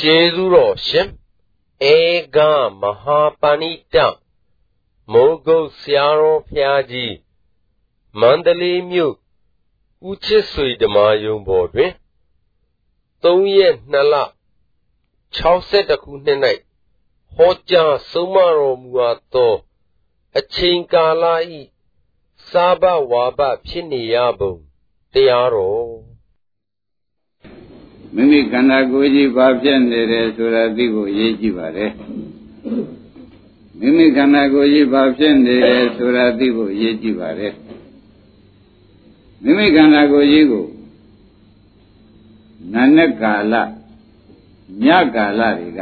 ကျေးဇူးတော်ရှင်ဧကမဟာပဏိတမိုးကုတ်ဆရာတော်ဖျားကြီးမန္တလေးမြို့ဦးချစ်ဆွေဓမ္မယုံပေါ်တွင်3ရက်2လ62ခုနှစ်၌ဟောကြားဆုံးမတော်မူအပ်သော အချိန်ကာလဤစာဘဝါဘဖြစ်နေရပုံတရားတော် မိမိခန္ဓာကိုယ်ကြီးဘာဖြစ်နေတယ်ဆိုတာသိဖို့ရေးကြည့်ပါတယ်မိမိခန္ဓာကိုယ်ကြီးဘာဖြစ်နေတယ်ဆိုတာသိဖို့ရေးကြည့်ပါတယ်မိမိခန္ဓာကိုယ်ကြီးကိုနာနဲ့ကာလညကာလတွေက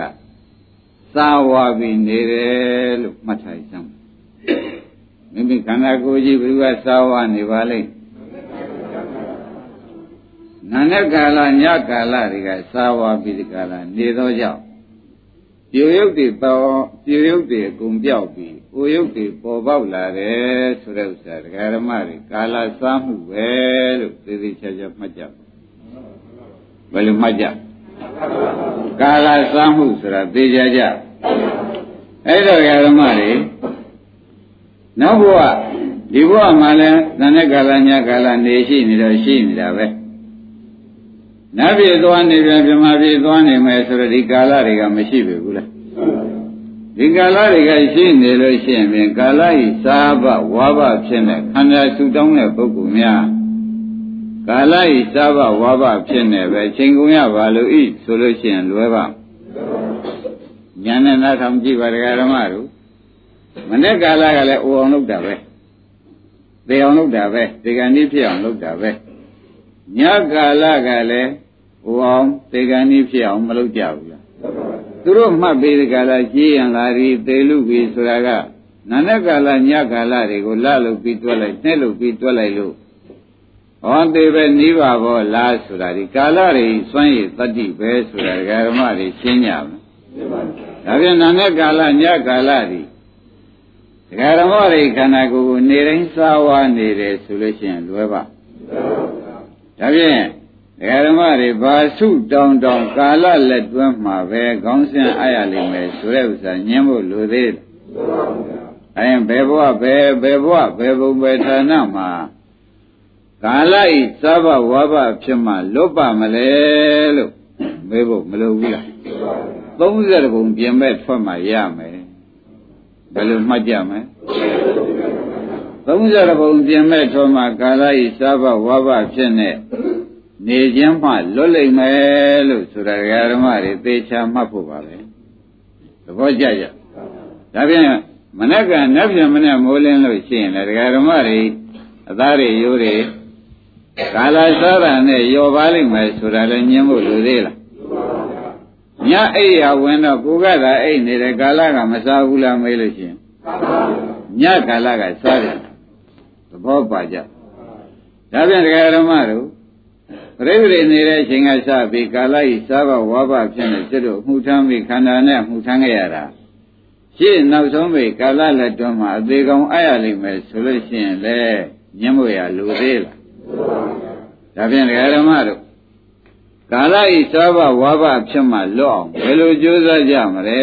သာဝါပြီးနေတယ်လို့မှတ်ထားစမ်းမိမိခန္ဓာကိုယ်ကြီးဘယ်သူကသာဝါနေပါလိမ့် နာနဲ့ကာလညကာလတွေကသာဝါပြီးဒီကာလနေသောကြောင့်ပြိုရုပ်တွေပေါ်ပြိုရုပ်တွေအကုန်ပြောက်ပြီးအိုရုပ်တွေပေါ်ပေါက်လာတယ်ဆိုတဲ့ဥစ္စာဒကာရမတွေကာလစားမှုပဲလို့သေသေးချာချာမှတ်ကြဘယ်လိုမှတ်ကြကာလစားမှုဆိုတာသိကြကြအဲ့တော့ဓမ္မတွေနောက်ဘဝဒီဘဝမှာလဲသံတဲ့ကာလညကာလနေရှိနေတော့ရှိနေတာပဲ နတ်ပြည်သွားနေပြန်ပြမပြည်သွားနေမယ်ဆိုတော့ဒီကာလတွေကမရှိပြီဘူးလားဒီကာလတွေကရှိနေလို့ရှိရင်ဖြင့်ကာလဤသာဘဝါဘဖြစ်နေခန္ဓာဆူတောင်းတဲ့ပုဂ္ဂိုလ်များကာလဤသာဘဝါဘဖြစ်နေပဲချိန်ကုန်ရပါလို့ဤဆိုလို့ရှိရင်လွယ်ပါညာနဲ့နားထောင်ကြည့်ပါဒကာဓမ္မတို့မနေ့ကာလကလည်းအိုအောင်လုပ်တာပဲသေအောင်လုပ်တာပဲဒီကနေ့ဖြစ်အောင်လုပ်တာပဲ ညကာလကလည်းဟိုအောင်သေကံဤဖြစ်အောင်မလုပ်ကြဘူးလားသူတို့မှတ်ပေးတဲ့ကာလကြီးရန်လာရီသေလူပြီဆိုတာကနာနဲ့ကာလညကာလတွေကိုလှလုပ်ပြီးတွက်လိုက်နှဲ့လုပ်ပြီးတွက်လိုက်လို့ဟောသေးပဲနိဗ္ဗာဘောလားဆိုတာဒီကာလတွေစွန့်ရည်တတ္တိပဲဆိုတာဓမ္မတွေရှင်းကြမယ်ဒါပြန်နာနဲ့ကာလညကာလတွေဒကာဓမ္မတွေခန္ဓာကိုယ်ကိုနေတိုင်းစားဝါနေတယ်ဆိုလို့ရှိရင်လွယ်ပါ ဒါဖြင့်ဓမ္မတွေဘာစုတောင်းတောင်းကာလလက်တွင်းမှာပဲခေါင်းစဉ်အားရလိမ့်မယ်ဆိုတဲ့ဥစ္စာညင်းဖို့လိုသေးတယ်။အဲရင်ဘယ်ဘဝဘယ်ဘယ်ဘဝဘယ်ဘုံဘယ်ဌာနမှာကာလဤသဗ္ဗဝါဘဖြစ်မှလွတ်ပါမလဲလို့မေးဖို့မလိုဘူးလား။30ဘုံပြင်မဲ့ထွက်မှရမယ်။ဘယ်လိုမှတ်ကြမလဲ 30ဘုံပြင်မဲ့ထွက်မှကာလဤသဗ္ဗဝါဘဖြစ်နေနေခြင်းမှလွတ်လိမ့်မယ်လို့ဆိုတာဓမ္မတွေသေချာမှတ်ဖို့ပါပဲသဘောကျကြဒါဖြင့်မနက်ကနတ်ပြန်မနဲ့မိုးလင်းလို့ရှိရင်လည်းဓမ္မတွေအသားတွေရိုးတွေကာလစားတာနဲ့ယောပါလိမ့်မယ်ဆိုတာလည်းညင်းဖို့လိုသေးလားညအိပ်ရဝင်တော့ကိုကသာအိပ်နေတဲ့ကာလကမစားဘူးလားမေးလို့ရှိရင်ညကာလကစားတယ်သ ဘောပါကြဒါပြန်ဓမ္မတို့ပြိပရိနေတဲ့အချိန်ကစပြီးကာလဤစားဘဝါဘဖြစ်နေစစ်တို့မှုထမ်းပြီးခန္ဓာနဲ့မှုထမ်းခဲ့ရတာရှင်းနောက်ဆုံးပြီကာလလက်တွန်းမှာအသေးကောင်အားရလိမ့်မယ်ဆိုလို့ရှိရင်လေညှင်းဖို့ရလိုသေးလားဒါဖြင့်ဒကာဓမ္မတို့ကာလဤစားဘဝါဘဖြစ်မှလွတ်အောင်ဘယ်လိုကြိုးစားကြမလဲ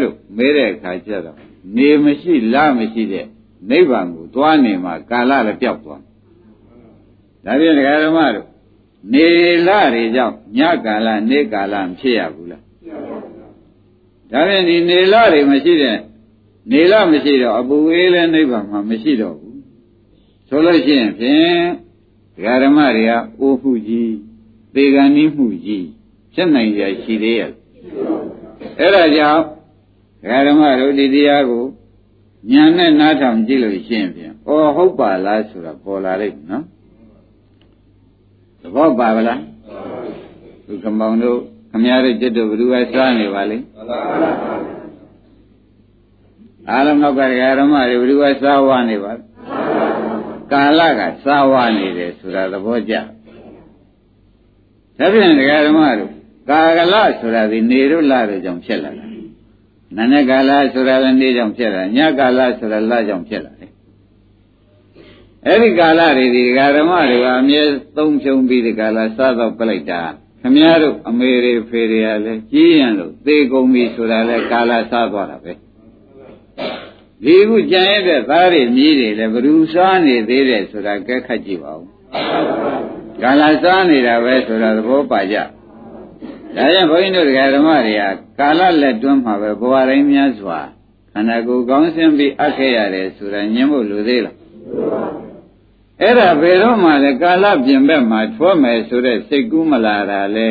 လို့မေးတဲ့အခါကျတော့နေမရှိလမရှိတဲ့ နိဗ္ဗာန်ကိုသွားနေမှာကာလလည်းပြောက်သွားဒါဖြင့်ဒကာဓမ္မတို့နေလတွေကြောင့်ညကာလနေကာလမဖြစ်ရဘူးလားဒါဖြင့်ဒီနေလတွေမရှိတဲ့နေလမရှိတော့အပူအေးလည်းနိဗ္ဗာန်မှာမရှိတော့ဘူးဆိုလို့ရှိရင်ဖြင့်ဒကာဓမ္မတွေကအိုးမှုကြီးသေကံနည်းမှုကြီးဖြစ်နိုင်ရရှိသေးရဲ့အဲ့ဒါကြောင့်ဒကာဓမ္မတို့ဒီတရားကို ညာနဲ့နားထောင်ကြည့်လို့ရှိရင်ဖြင့်ဩဟုတ်ပါလားဆိုတာပေါ်လာလိမ့်မယ်နော်သဘောပါဗလားသူကမောင်တို့ခမရတဲ့จิตတို့ဘယ်သူကစားနေပါလိမ့်အားလုံးနောက်ကဓမ္မတွေဘယ်သူကစားဝါနေပါကာလကစားဝါနေတယ်ဆိုတာသဘောကျဒါဖြင့်ဓမ္မတို့ကာကလဆိုတာဒီနေတို့လတို့ကြောင့်ဖြစ်လာတာ နာနဲ့ကာလဆိုတာလည်းနေကြောင့်ဖြစ်လာညကာလဆိုတာလကြောင့်ဖြစ်လာအဲ့ဒီကာလတွေဒီဓမ္မတွေကအမြဲသုံးဖြုံပြီးဒီကာလစားတော့ပြလိုက်တာခမည်းတော်အမေတွေဖေတွေကလည်းကြီးရင်လို့သေကုန်ပြီဆိုတာလဲကာလစားသွားတာပဲဒီခုကြံရတဲ့သားတွေမြည်တွေလည်းဘ ᱹ စားနေသေးတယ်ဆိုတာကဲခတ်ကြည့်ပါဦးကာလစားနေတာပဲဆိုတာသဘောပါကြ ဒါကြောင့်ဘုန်းကြီးတို့ဓမ္မတွေကကာလလက်တွန်းမှာပဲဘဝတိုင်းများစွာခန္ဓာကိုယ်ကောင်းစင်ပြီးအပ်ခဲ့ရတယ်ဆိုတာညင်ဖို့လူသေးလားအဲ့ဒါဘယ်တော့မှလဲကာလပြင်ဘက်မှာထွတ်မယ်ဆိုတဲ့စိတ်ကူးမလာတာလဲ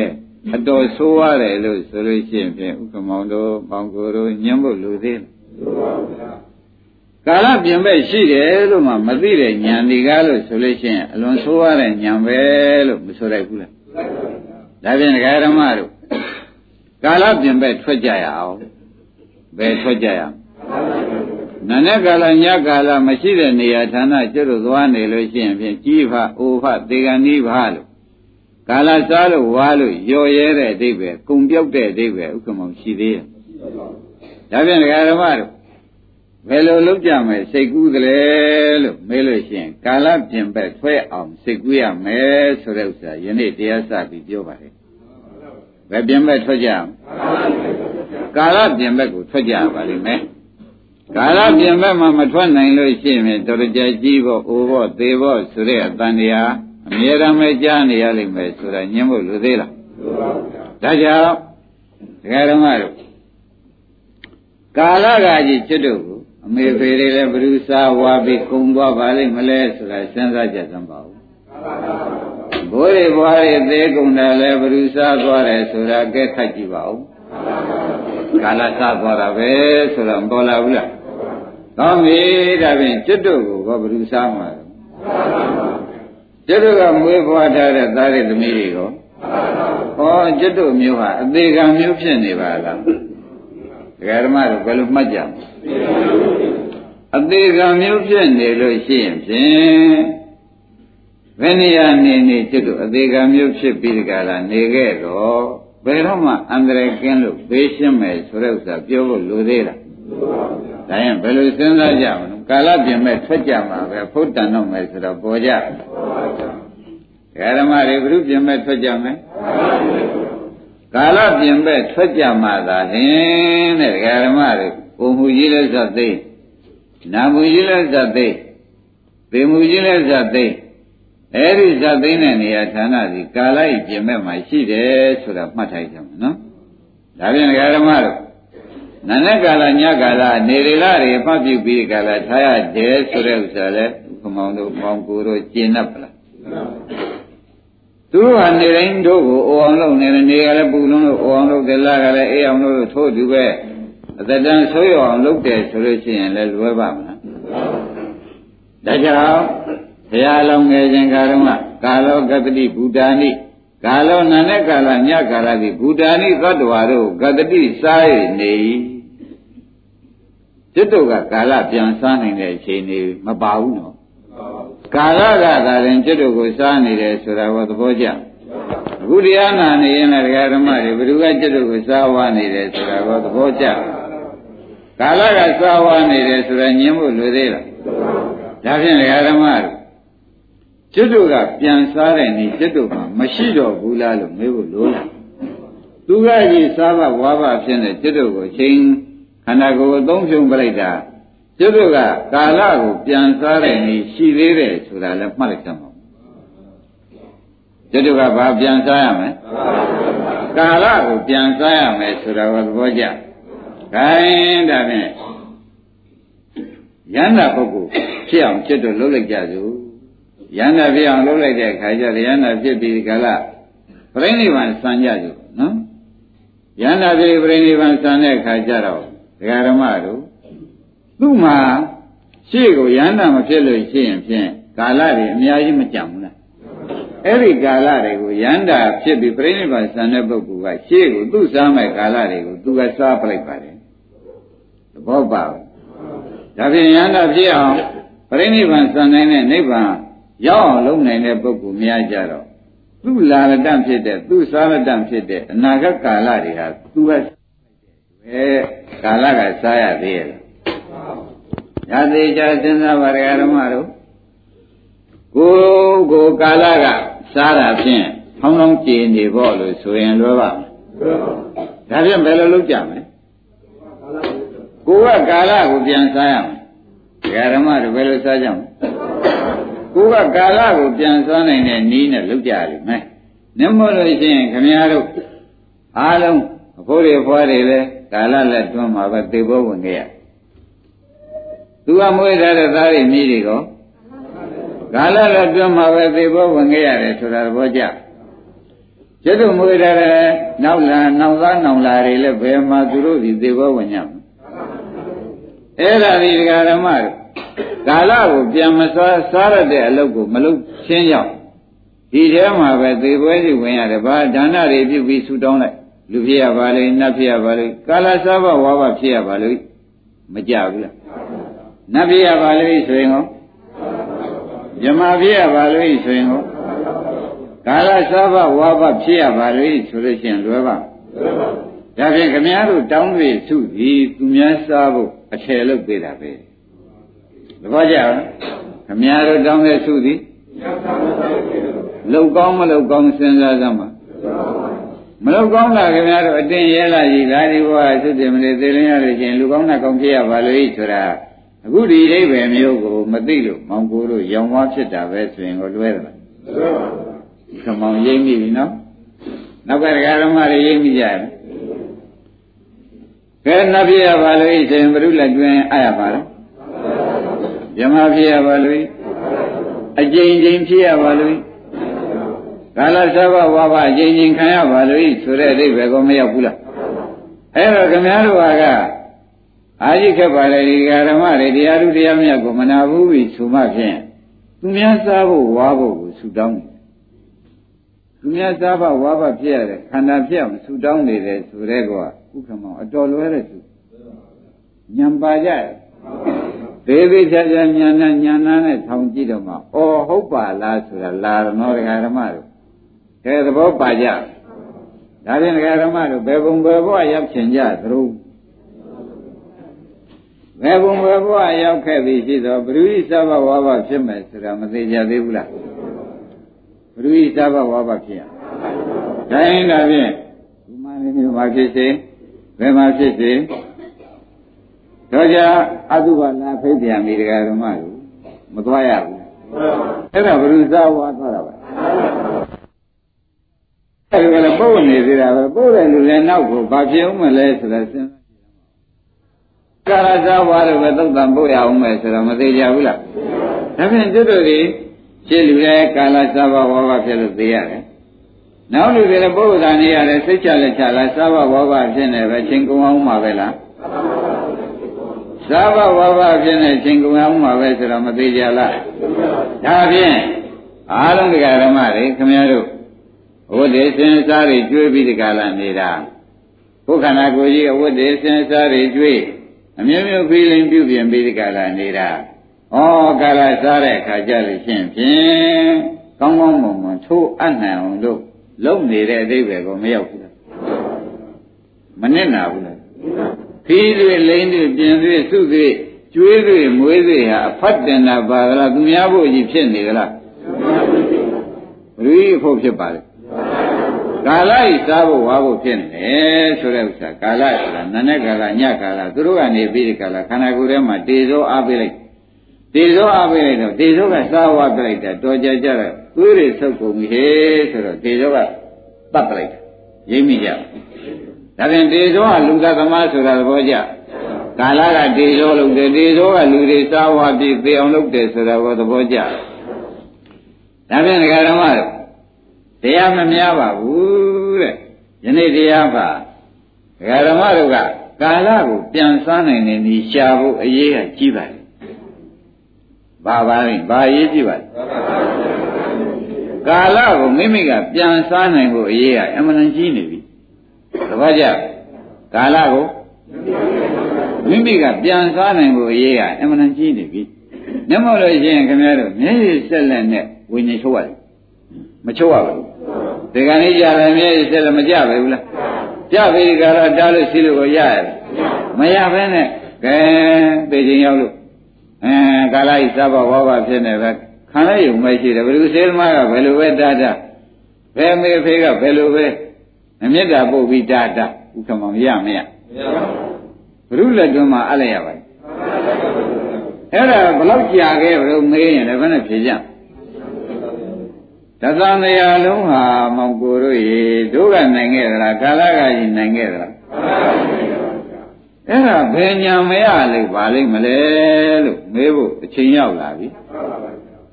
အတော်ဆိုးရတယ်လို့ဆိုလို့ရှိရင်ဖြင့်ဥက္ကမောင်တို့ပေါင်ကိုတို့ညင်ဖို့လူသေးလားကာလပြင်ဘက်ရှိတယ်လို့မှမသိတဲ့ဉာဏ်ဒီကားလို့ဆိုလို့ရှိရင်အလွန်ဆိုးရတဲ့ဉာဏ်ပဲလို့မဆိုလိုက်ဘူးလား ဒါဖြင့်ဒကာဓမ္မတို့ကာလပြင်ဘက်ထွက်ကြရအောင်ဘယ်ထွက်ကြရအောင်နာနဲ့ကာလညကာလမရှိတဲ့နေရာဌာနကျွတ်လို့သွားနေလို့ရှိရင်ဖြင့်ကြီးဖအိုဖသေကဏီဖလို့ကာလစားလို့ဝါလို့ရော်ရဲတဲ့အဓိပ္ပာယ်ကုံပြောက်တဲ့အဓိပ္ပာယ်ဥက္ကမောင်ရှိသေးရဲ့ဒါဖြင့်ဒကာဓမ္မတို့ ဘယ်လိုလုပ်ကြမလဲစိတ်ကူးသလဲလို့မေးလို့ရှိရင်ကာလပြင်ဘက်ဆွဲအောင်စိတ်ကူးရမယ်ဆိုတဲ့ဥစ္စာယနေ့တရားစပြီးပြောပါတယ်ဘယ်ပြင်ဘက်ထွက်ကြအောင်ကာလပြင်ဘက်ကိုထွက်ကြပါလိမ့်မယ်ကာလပြင်ဘက်မှာမထွက်နိုင်လို့ရှိရင်တော်ကြကြီးဖို့အိုးဖို့သေဖို့ဆိုတဲ့အတန်တရားအမြဲတမ်းပဲကြားနေရလိမ့်မယ်ဆိုတာညှင်းဖို့လူသေးလားဒါကြောင့်ဒကာဓမ္မတို့ကာလကကြီးကျွတ်တို့ အမေဖေတွေလည်းဘ누구စားဝါပြီးကုံသွားပါလိမ့်မလဲဆိုတာစဉ်းစားကြစမ်းပါဦးဘိုးတွေဘွားတွေသေးကုန်တယ်လည်းဘ누구စားသွားတယ်ဆိုတာကဲခတ်ကြည့်ပါဦးကာလစားသွားတာပဲဆိုတော့မပေါ်လာဘူးလားကောင်းပြီဒါဖြင့်ကျွတ်တို့ကိုဘ누구စားမှာကျွတ်တို့ကမွေးဖွားထားတဲ့သားတွေသမီးတွေရောဟောကျွတ်တို့မျိုးဟာအသေးကံမျိုးဖြစ်နေပါလား ဒကာဓမ္မတို့ဘယ်လိုမှတ်ကြမလဲအသေးကံမျိုးဖြစ်နေလို့ရှိရင်ဖြင့်ဘယ်နေရာနေနေကျွတ်အသေးကံမျိုးဖြစ်ပြီးကြလားနေခဲ့တော့ဘယ်တော့မှအန္တရာယ်ကင်းလို့ဘေးရှင်းမယ်ဆိုတဲ့ဥစ္စာပြောဖို့လိုသေးလားဒါရင်ဘယ်လိုစဉ်းစားကြမလဲကာလပြင်မဲ့ထွက်ကြမှာပဲဖုတ်တန်တော့မယ်ဆိုတော့ပေါ်ကြဓမ္မတွေဘုရုပြင်မဲ့ထွက်ကြမယ် ကာလပြင်မဲ့ထွက်ကြမှာသာဟင်တဲ့ဓမ္မတွေပုံမှုကြီးလဲဆိုသိနာမှုကြီးလဲဇတ်သိသေမှုကြီးလဲဇတ်သိအဲ့ဒီဇတ်သိတဲ့နေရာဌာနစီကာလဤပြင်မဲ့မှာရှိတယ်ဆိုတာမှတ်ထားကြမှာနော်ဒါဖြင့်ဓမ္မတို့နာနဲ့ကာလညကာလနေရလတွေဖတ်ပြုပြီးကာလထားရတယ်ဆိုတဲ့ဥစ္စာလဲခမောင်တို့မောင်ကိုတို့ကျင့်납ပလား သူတို့ဟာနေတိုင်းတို့ကိုအိုအောင်လုပ်နေတယ်နေကလည်းပူလုံးလို့အိုအောင်လုပ်တယ်လားကလည်းအေးအောင်လုပ်လို့ထို့တူပဲအတတန်ဆိုးရအောင်လုပ်တယ်ဆိုလို့ရှိရင်လည်းလွယ်ပါမလားဒါကြောင့်ဘုရားလောင်းငယ်ခြင်းကာရမကာလောကတတိဘူတာနိကာလောနာနဲ့ကာလညကာလတိဘူတာနိသတ္တဝါတို့ကတတိစားရနေจิตတို့ကကာလပြန်စားနိုင်တဲ့အချိန်နေမပါဘူးနော် ကာရကသာရင်ကျွတ်တို့ကိုစားနေတယ်ဆိုတာကသဘောကျအခုတရားနာနေရင်လည်းတရားဓမ္မတွေဘယ်သူကကျွတ်တို့ကိုစားဝါနေတယ်ဆိုတာကသဘောကျကာလကစားဝါနေတယ်ဆိုတာညင်းဖို့လွယ်သေးလားဒါဖြင့်တရားဓမ္မတွေကျွတ်တို့ကပြန်စားတဲ့နေ့ကျွတ်တို့ကမရှိတော့ဘူးလားလို့မေးဖို့လိုလားသူကကြီးစားဘဝါဘဖြစ်နေကျွတ်တို့ကိုချိန်ခန္ဓာကိုယ်အသုံးပြုံးပလိုက်တာ ကျွတ်တို့ကကာလကိုပြန်စားတဲ့နေ့ရှိသေးတယ်ဆိုတာလည်းမှတ်လိုက်ကြပါကျွတ်တို့ကဘာပြန်စားရမလဲကာလကိုပြန်စားရမယ်ဆိုတာကိုသဘောကျခိုင်းဒါဖြင့်ယန္တာပုဂ္ဂိုလ်ဖြစ်အောင်ဖြစ်တော့လုပ်လိုက်ကြစို့ယန္တာဖြစ်အောင်လုပ်လိုက်တဲ့အခါကျယန္တာဖြစ်ပြီးကလာပြိဋိဘံစံကြစို့နော်ယန္တာဖြစ်ပြိဋိဘံစံတဲ့အခါကျတော့ဒကာဓမ္မတို့ သူ့မှာရှေ့ကိုယန္တာမဖြစ်လို့ရှိရင်ဖြင့်ကာလတွေအများကြီးမကြံဘူးလားအဲ့ဒီကာလတွေကိုယန္တာဖြစ်ပြီးပြိဋိဘံစံတဲ့ပုဂ္ဂိုလ်ကရှေ့ကိုသူ့စားမဲ့ကာလတွေကိုသူကစားပလိုက်ပါတယ်သဘောပါဘူးဒါဖြင့်ယန္တာဖြစ်အောင်ပြိဋိဘံစံနိုင်တဲ့နိဗ္ဗာန်ရောက်အောင်လုပ်နိုင်တဲ့ပုဂ္ဂိုလ်များကြတော့သူ့လာရတံဖြစ်တဲ့သူ့စားရတံဖြစ်တဲ့အနာဂတ်ကာလတွေဟာသူကပဲကာလကစားရသေးရဲ့ ညာသေးချာစဉ်းစားပါရဓမ္မတို့ကိုကိုကာလကစားတာဖြင့်ဖဖောင်းလောင်းကြည်နေဖို့လို့ဆိုရင်လွယ်ပါဒါဖြင့်ဘယ်လိုလုပ်ကြမလဲကိုကကာလကိုပြန်စားရမယ်ဓမ္မတို့ဘယ်လိုစားကြမလဲကိုကကာလကိုပြန်စားနိုင်တဲ့နည်းနဲ့လုပ်ကြရလိမ့်မယ်နမလို့ရှိရင်ခမည်းတော်အားလုံးအဖိုးတွေဖွားတွေလည်းကာလလက်တွန်းမှာပဲသေဖို့ဝင်ခဲ့ရ သူကမွေးထားတဲ့သားတွေမိတွေကောကာလလက်တွန်းမှာပဲသေဖို့ဝင်ခဲ့ရတယ်ဆိုတာသဘောကျကျက်တို့မွေးထားတဲ့နောက်လာနောက်သားနောက်လာတွေလည်းဘယ်မှာသူတို့ဒီသေဖို့ဝင်ညမအဲ့ဒါဒီဓမ္မတို့ကာလကိုပြန်မစားစားရတဲ့အလုပ်ကိုမလုပ်ချင်းရောက်ဒီထဲမှာပဲသေပွဲစီဝင်ရတယ်ဘာဒါနတွေပြုပြီးဆူတောင်းလိုက်လူဖြစ်ရပါလေနတ်ဖြစ်ရပါလေကာလစားဘဝါဘဖြစ်ရပါလို့မကြဘူးလား နတ်ဖြစ်ရပါလေဆိုရင်ရောမြမဖြစ်ရပါလို့ဆိုရင်ရောကာလစားဘဝါဘဖြစ်ရပါလို့ဆိုလို့ရှိရင်လွယ်ပါဒါဖြင့်ခမည်းတော်တောင်းပြီးသူဒီသူများစားဖို့အထယ်လုပ်ပေးတာပဲသဘောကျလားခမည်းတော်တောင်းတဲ့သူဒီလောက်ကောင်းမလောက်ကောင်းစဉ်းစားသမှာမလောက်ကောင်းတာခင်ဗျားတို့အတင်းရဲလာကြီးဒါဒီဘဝသုတ္တမလေးသေလင်းရလို့ချင်းလူကောင်းတာကောင်းဖြစ်ရပါလို့ဆိုတာ အခုဒီအိဗယ်မျိုးကိုမသိလို့မောင်ကိုတို့ရောင်ဝါဖြစ်တာပဲဆိုရင်ကိုလွဲတယ်လားခမောင်ရိမ့်မိပြီနော်နောက်ကဓမ္မတွေရိမ့်မိကြတယ်ကဲနတ်ဖြစ်ရပါလို့ဆိုရင်ဘုရုလက်တွင်အားရပါလားယမဖြစ်ရပါလို့အကျဉ်းချင်းဖြစ်ရပါလို့ကာလသဘဝဘအကျဉ်းချင်းခံရပါလို့ဆိုတဲ့အဓိပ္ပာယ်ကိုမရောက်ဘူးလားအဲ့တော့ခမည်းတော်က အာရိခက်ပါလေဒီဓမ္မတွေတရားသူတရားမြတ်ကိုမနာဘူးပြီဆိုမှဖြင့်သူများစားဖို့ဝါဖို့ကိုဆူတောင်းတယ်သူများစားဖို့ဝါဖို့ဖြစ်ရတဲ့ခန္ဓာဖြစ်အောင်ဆူတောင်းနေတယ်ဆိုတဲ့ကောဥက္ကမောအတော်လွယ်တဲ့သူညံပါကြတယ်သေးသေးချာချာညာနာညာနာနဲ့ထောင်ကြည့်တော့မှအော်ဟုတ်ပါလားဆိုတာလာရမောဓမ္မတို့ကဲသဘောပါကြဒါဖြင့်ဓမ္မတို့ဘယ်ပုံဘယ်ဘဝရောက်ချင်ကြသလို ဘယ်ပုံဘယ်ဘဝရောက်ခဲ့ပြီရှိသောဘ ᱹ ရိသဘဝဘဖြစ်မယ်ဆိုတာမသေးကြသေးဘူးလားဘ ᱹ ရိသဘဝဘဖြစ်ရဒါရင်ဒါဖြင့်ဒီမှာနေမျိုးမှာဖြစ်စေဘယ်မှာဖြစ်စေတော့ကြအတုပါလာဖိတ်ပြန်ပြီတရားဓမ္မတို့မသွားရဘူးအဲ့ဒါဘုရုဇဝါသွားတာပါအဲ့ဒါလည်းပို့နေသေးတာပဲပို့တဲ့လူလည်းနောက်ကိုဘာဖြစ်အောင်မလဲဆိုတာစဉ်းစား ကာရဇဝါတို့ပဲသုတ်တံပို့ရအောင်မယ်ဆိုတော့မသေးကြဘူးလားဒါဖြင့်ကျွတ်တို့ဒီရှင်းလူလည်းကာလဇဝါဝါဘဖြစ်လို့သိရတယ်နောက်လူတွေလည်းပုဂ္ဂိုလ်သာနေရတယ်စိတ်ချလက်ချလားသဘာဝဘဖြစ်နေပဲချင်းကုံအောင်မှာပဲလားသာဘဝဘဖြစ်နေချင်းကုန်အောင်မှာပဲဆိုတော့မသေးကြလားဒါဖြင့်အားလုံးတရားဓမ္မတွေခင်ဗျားတို့ဝိသေစင်စားတွေကျွေးပြီးဒီကလာနေတာဘုခန္ဓာကိုယ်ကြီးအဝိသေစင်စားတွေကျွေး အမျိုးမျိုးဖိလိန်ပြုပြင်ပြီးဒီကလာနေတာဩကာလစားတဲ့အခါကျလို့ရှင်းဖြင့်ကောင်းကောင်းမွန်မွန်ထိုးအပ်နိုင်အောင်လို့လုံနေတဲ့အသေးပဲကိုမရောက်ဘူးလားမနစ်နာဘူးလားခီးတွေလိမ့်တွေပြင်တွေစုတွေကျွေးတွေမွေးတွေဟာအဖတ်တင်တာပါလားသူများဖို့ကြီးဖြစ်နေကြလားဘယ်လိုဖို့ဖြစ်ပါလဲ ကာလဤစားဖို့ဝါဖို့ဖြစ်နေတယ်ဆိုတဲ့ဥစ္စာကာလဆိုတာနာနဲ့ကာလညကာလသူတို့ကနေပြီးဒီကာလခန္ဓာကိုယ်ထဲမှာတေဇောအားပေးလိုက်တေဇောအားပေးလိုက်တော့တေဇောကစားဝါပြလိုက်တာတော်ကြကြတော့သွေးတွေဆုပ်ကုန်ပြီဟေးဆိုတော့တေဇောကတတ်ပလိုက်တာရိပ်မိကြဒါဖြင့်တေဇောကလူသားသမားဆိုတာသဘောကျကာလကတေဇောလုပ်တယ်တေဇောကလူတွေစားဝါပြီးသေအောင်လုပ်တယ်ဆိုတာကိုသဘောကျဒါဖြင့်ဒကာဓမ္မတို့ တရားမများပါဘူးတဲ့ယနေ့တရားပါဒကာဓမ္မတို့ကကာလကိုပြန်စားနိုင်တဲ့ဤရှားဖို့အရေးကကြီးပါတယ်ဘာပါလဲဘာရေးကြည့်ပါလဲကာလကိုမိမိကပြန်စားနိုင်ဖို့အရေးကအမှန်တန်ကြီးနေပြီတပည့်ကြကာလကိုမိမိကပြန်စားနိုင်ဖို့အရေးကအမှန်တန်ကြီးနေပြီမျက်မှောက်လို့ရှိရင်ခင်ဗျားတို့မျက်ရည်ဆက်လက်နဲ့ဝိညာဉ်ချုပ်ရတယ်မချုပ်ရဘူး ဒီကနေ့ကြတယ်မျက်ရည်ဆက်လက်မကြပဲဘူးလားကြပြီဒီကာလတားလို့ရှိလို့ကိုရရတယ်မရဘဲနဲ့ကဲသိချင်းရောက်လို့အဲကာလဤသဘောဘောဘဖြစ်နေပဲခံရယုံမရှိတယ်ဘယ်လိုစေသမားကဘယ်လိုပဲတားတာဘယ်မေဖေကဘယ်လိုပဲအမြတ်တာပုတ်ပြီးတာတာဥက္ကမောင်ရမရဘုရုလက်တွန်းမှာအပ်လိုက်ရပါအဲ့ဒါဘလောက်ကြာခဲ့ဘလို့မေးရင်လည်းဘယ်နဲ့ဖြေကြတ သံတရားလုံးဟာမောင်ကိုတို့ရေတို့ကနိုင်ခဲ့သလားကာလကကြီးနိုင်ခဲ့သလားအဲ့ဒါဘယ်ညာမရလို့ပါလိမ့်မလဲလို့မေးဖို့အချိန်ရောက်လာပြီ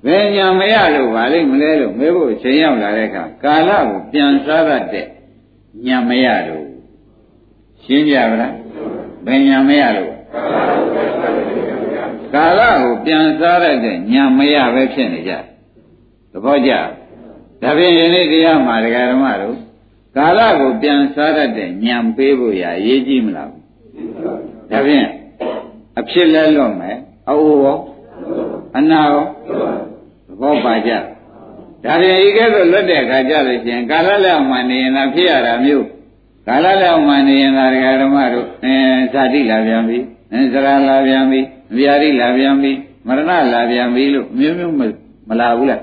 ဘယ်ညာမရလို့ပါလိမ့်မလဲလို့မေးဖို့အချိန်ရောက်လာတဲ့အခါကာလကိုပြန်စားတတ်တဲ့ညာမရလို့ရှင်းကြပါလားဘယ်ညာမရလို့ကာလကိုပြန်စားရတဲ့ညာမရပဲဖြစ်နေကြသဘောကျ ဒါဖြင့်ယနေ့တရားမှာဒကာဓမ္မတို့ကာလကိုပြန်စားရတဲ့ညာပေးဖို့ရအရေးကြီးမလားဒါဖြင့်အဖြစ်လဲလွတ်မယ်အအိုးရောအနာရောသဘောပါကြဒါဖြင့်ဤကဲ့သို့လွတ်တဲ့အခါကြလို့ရှိရင်ကာလလည်းမှနေရင်သာဖြစ်ရတာမျိုးကာလလည်းမှနေရင်သာဒကာဓမ္မတို့အဲဇာတိလာပြန်ပြီအဲဇရာလာပြန်ပြီဗျာတိလာပြန်ပြီမရဏလာပြန်ပြီလို့မျိုးမျိုးမလာဘူးလား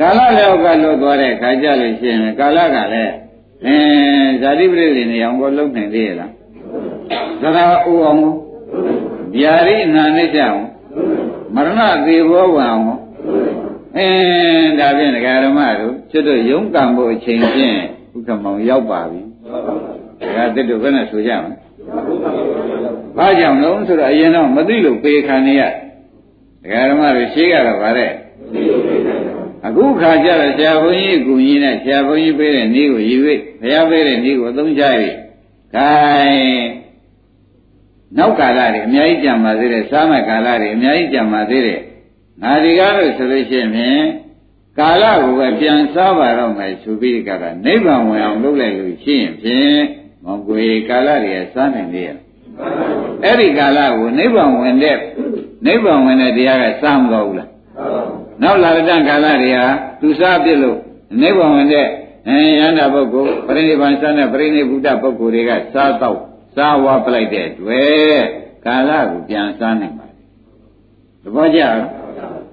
ကာလလည်းကလွတ်သွားတဲ့ခါကြလို့ရှိရင်ကာလကလည်းအဲဇာတိပရိသေနေအောင်ကိုလုံးနိုင်သေးရဲ့လားသရအိုအောင်ဗျာတိနာနေကြအောင်မရဏသေဘောဝံအောင်အဲဒါဖြင့်ဒကာဓမ္မတို့ကျွတ်တို့ယုံကံဖို့အချိန်ဖြင့်ဥက္ကမောင်ရောက်ပါပြီဒါကတည်းကဘယ်နဲ့ဆိုကြမလဲဘာကြောင့်လဲဆိုတော့အရင်တော့မသိလို့ပေခံနေရဒကာဓမ္မတို့ရှေးကတော့ဗါတဲ့ အခုခါကျတော့ဆရာဘုန်းကြီးကူကြီးနဲ့ဆရာဘုန်းကြီးပေးတဲ့နည်းကိုယူ၍ဘုရားပေးတဲ့နည်းကိုအသုံးချ၍ခိုင်းနောက်ကာလတွေအများကြီးကြံပါသေးတယ်စားမဲ့ကာလတွေအများကြီးကြံပါသေးတယ်ငါဒီကားလို့ဆိုလို့ရှိရင်ကာလကိုပဲပြန်စားပါတော့မယ်ဆိုပြီးကြတာနိဗ္ဗာန်ဝင်အောင်လုပ်လိုက်လို့ရှိရင်ဖြင့်မောင်ကိုယ်ကာလတွေစားနိုင်လေရအဲ့ဒီကာလကိုနိဗ္ဗာန်ဝင်တဲ့နိဗ္ဗာန်ဝင်တဲ့တရားကစားမတော့ဘူးလား နောက်လာတဲ့ကာလတွေဟာသူစားပြစ်လို့နိဗ္ဗာန်ဝင်တဲ့အဲယန္တာပုဂ္ဂိုလ်ပရိနိဗ္ဗာန်စတဲ့ပရိနိဗ္ဗုဒ္ဓပုဂ္ဂိုလ်တွေကစားတော့စားဝါပလိုက်တဲ့တွေ့ကာလကိုပြန်စားနိုင်ပါသဘောကျလား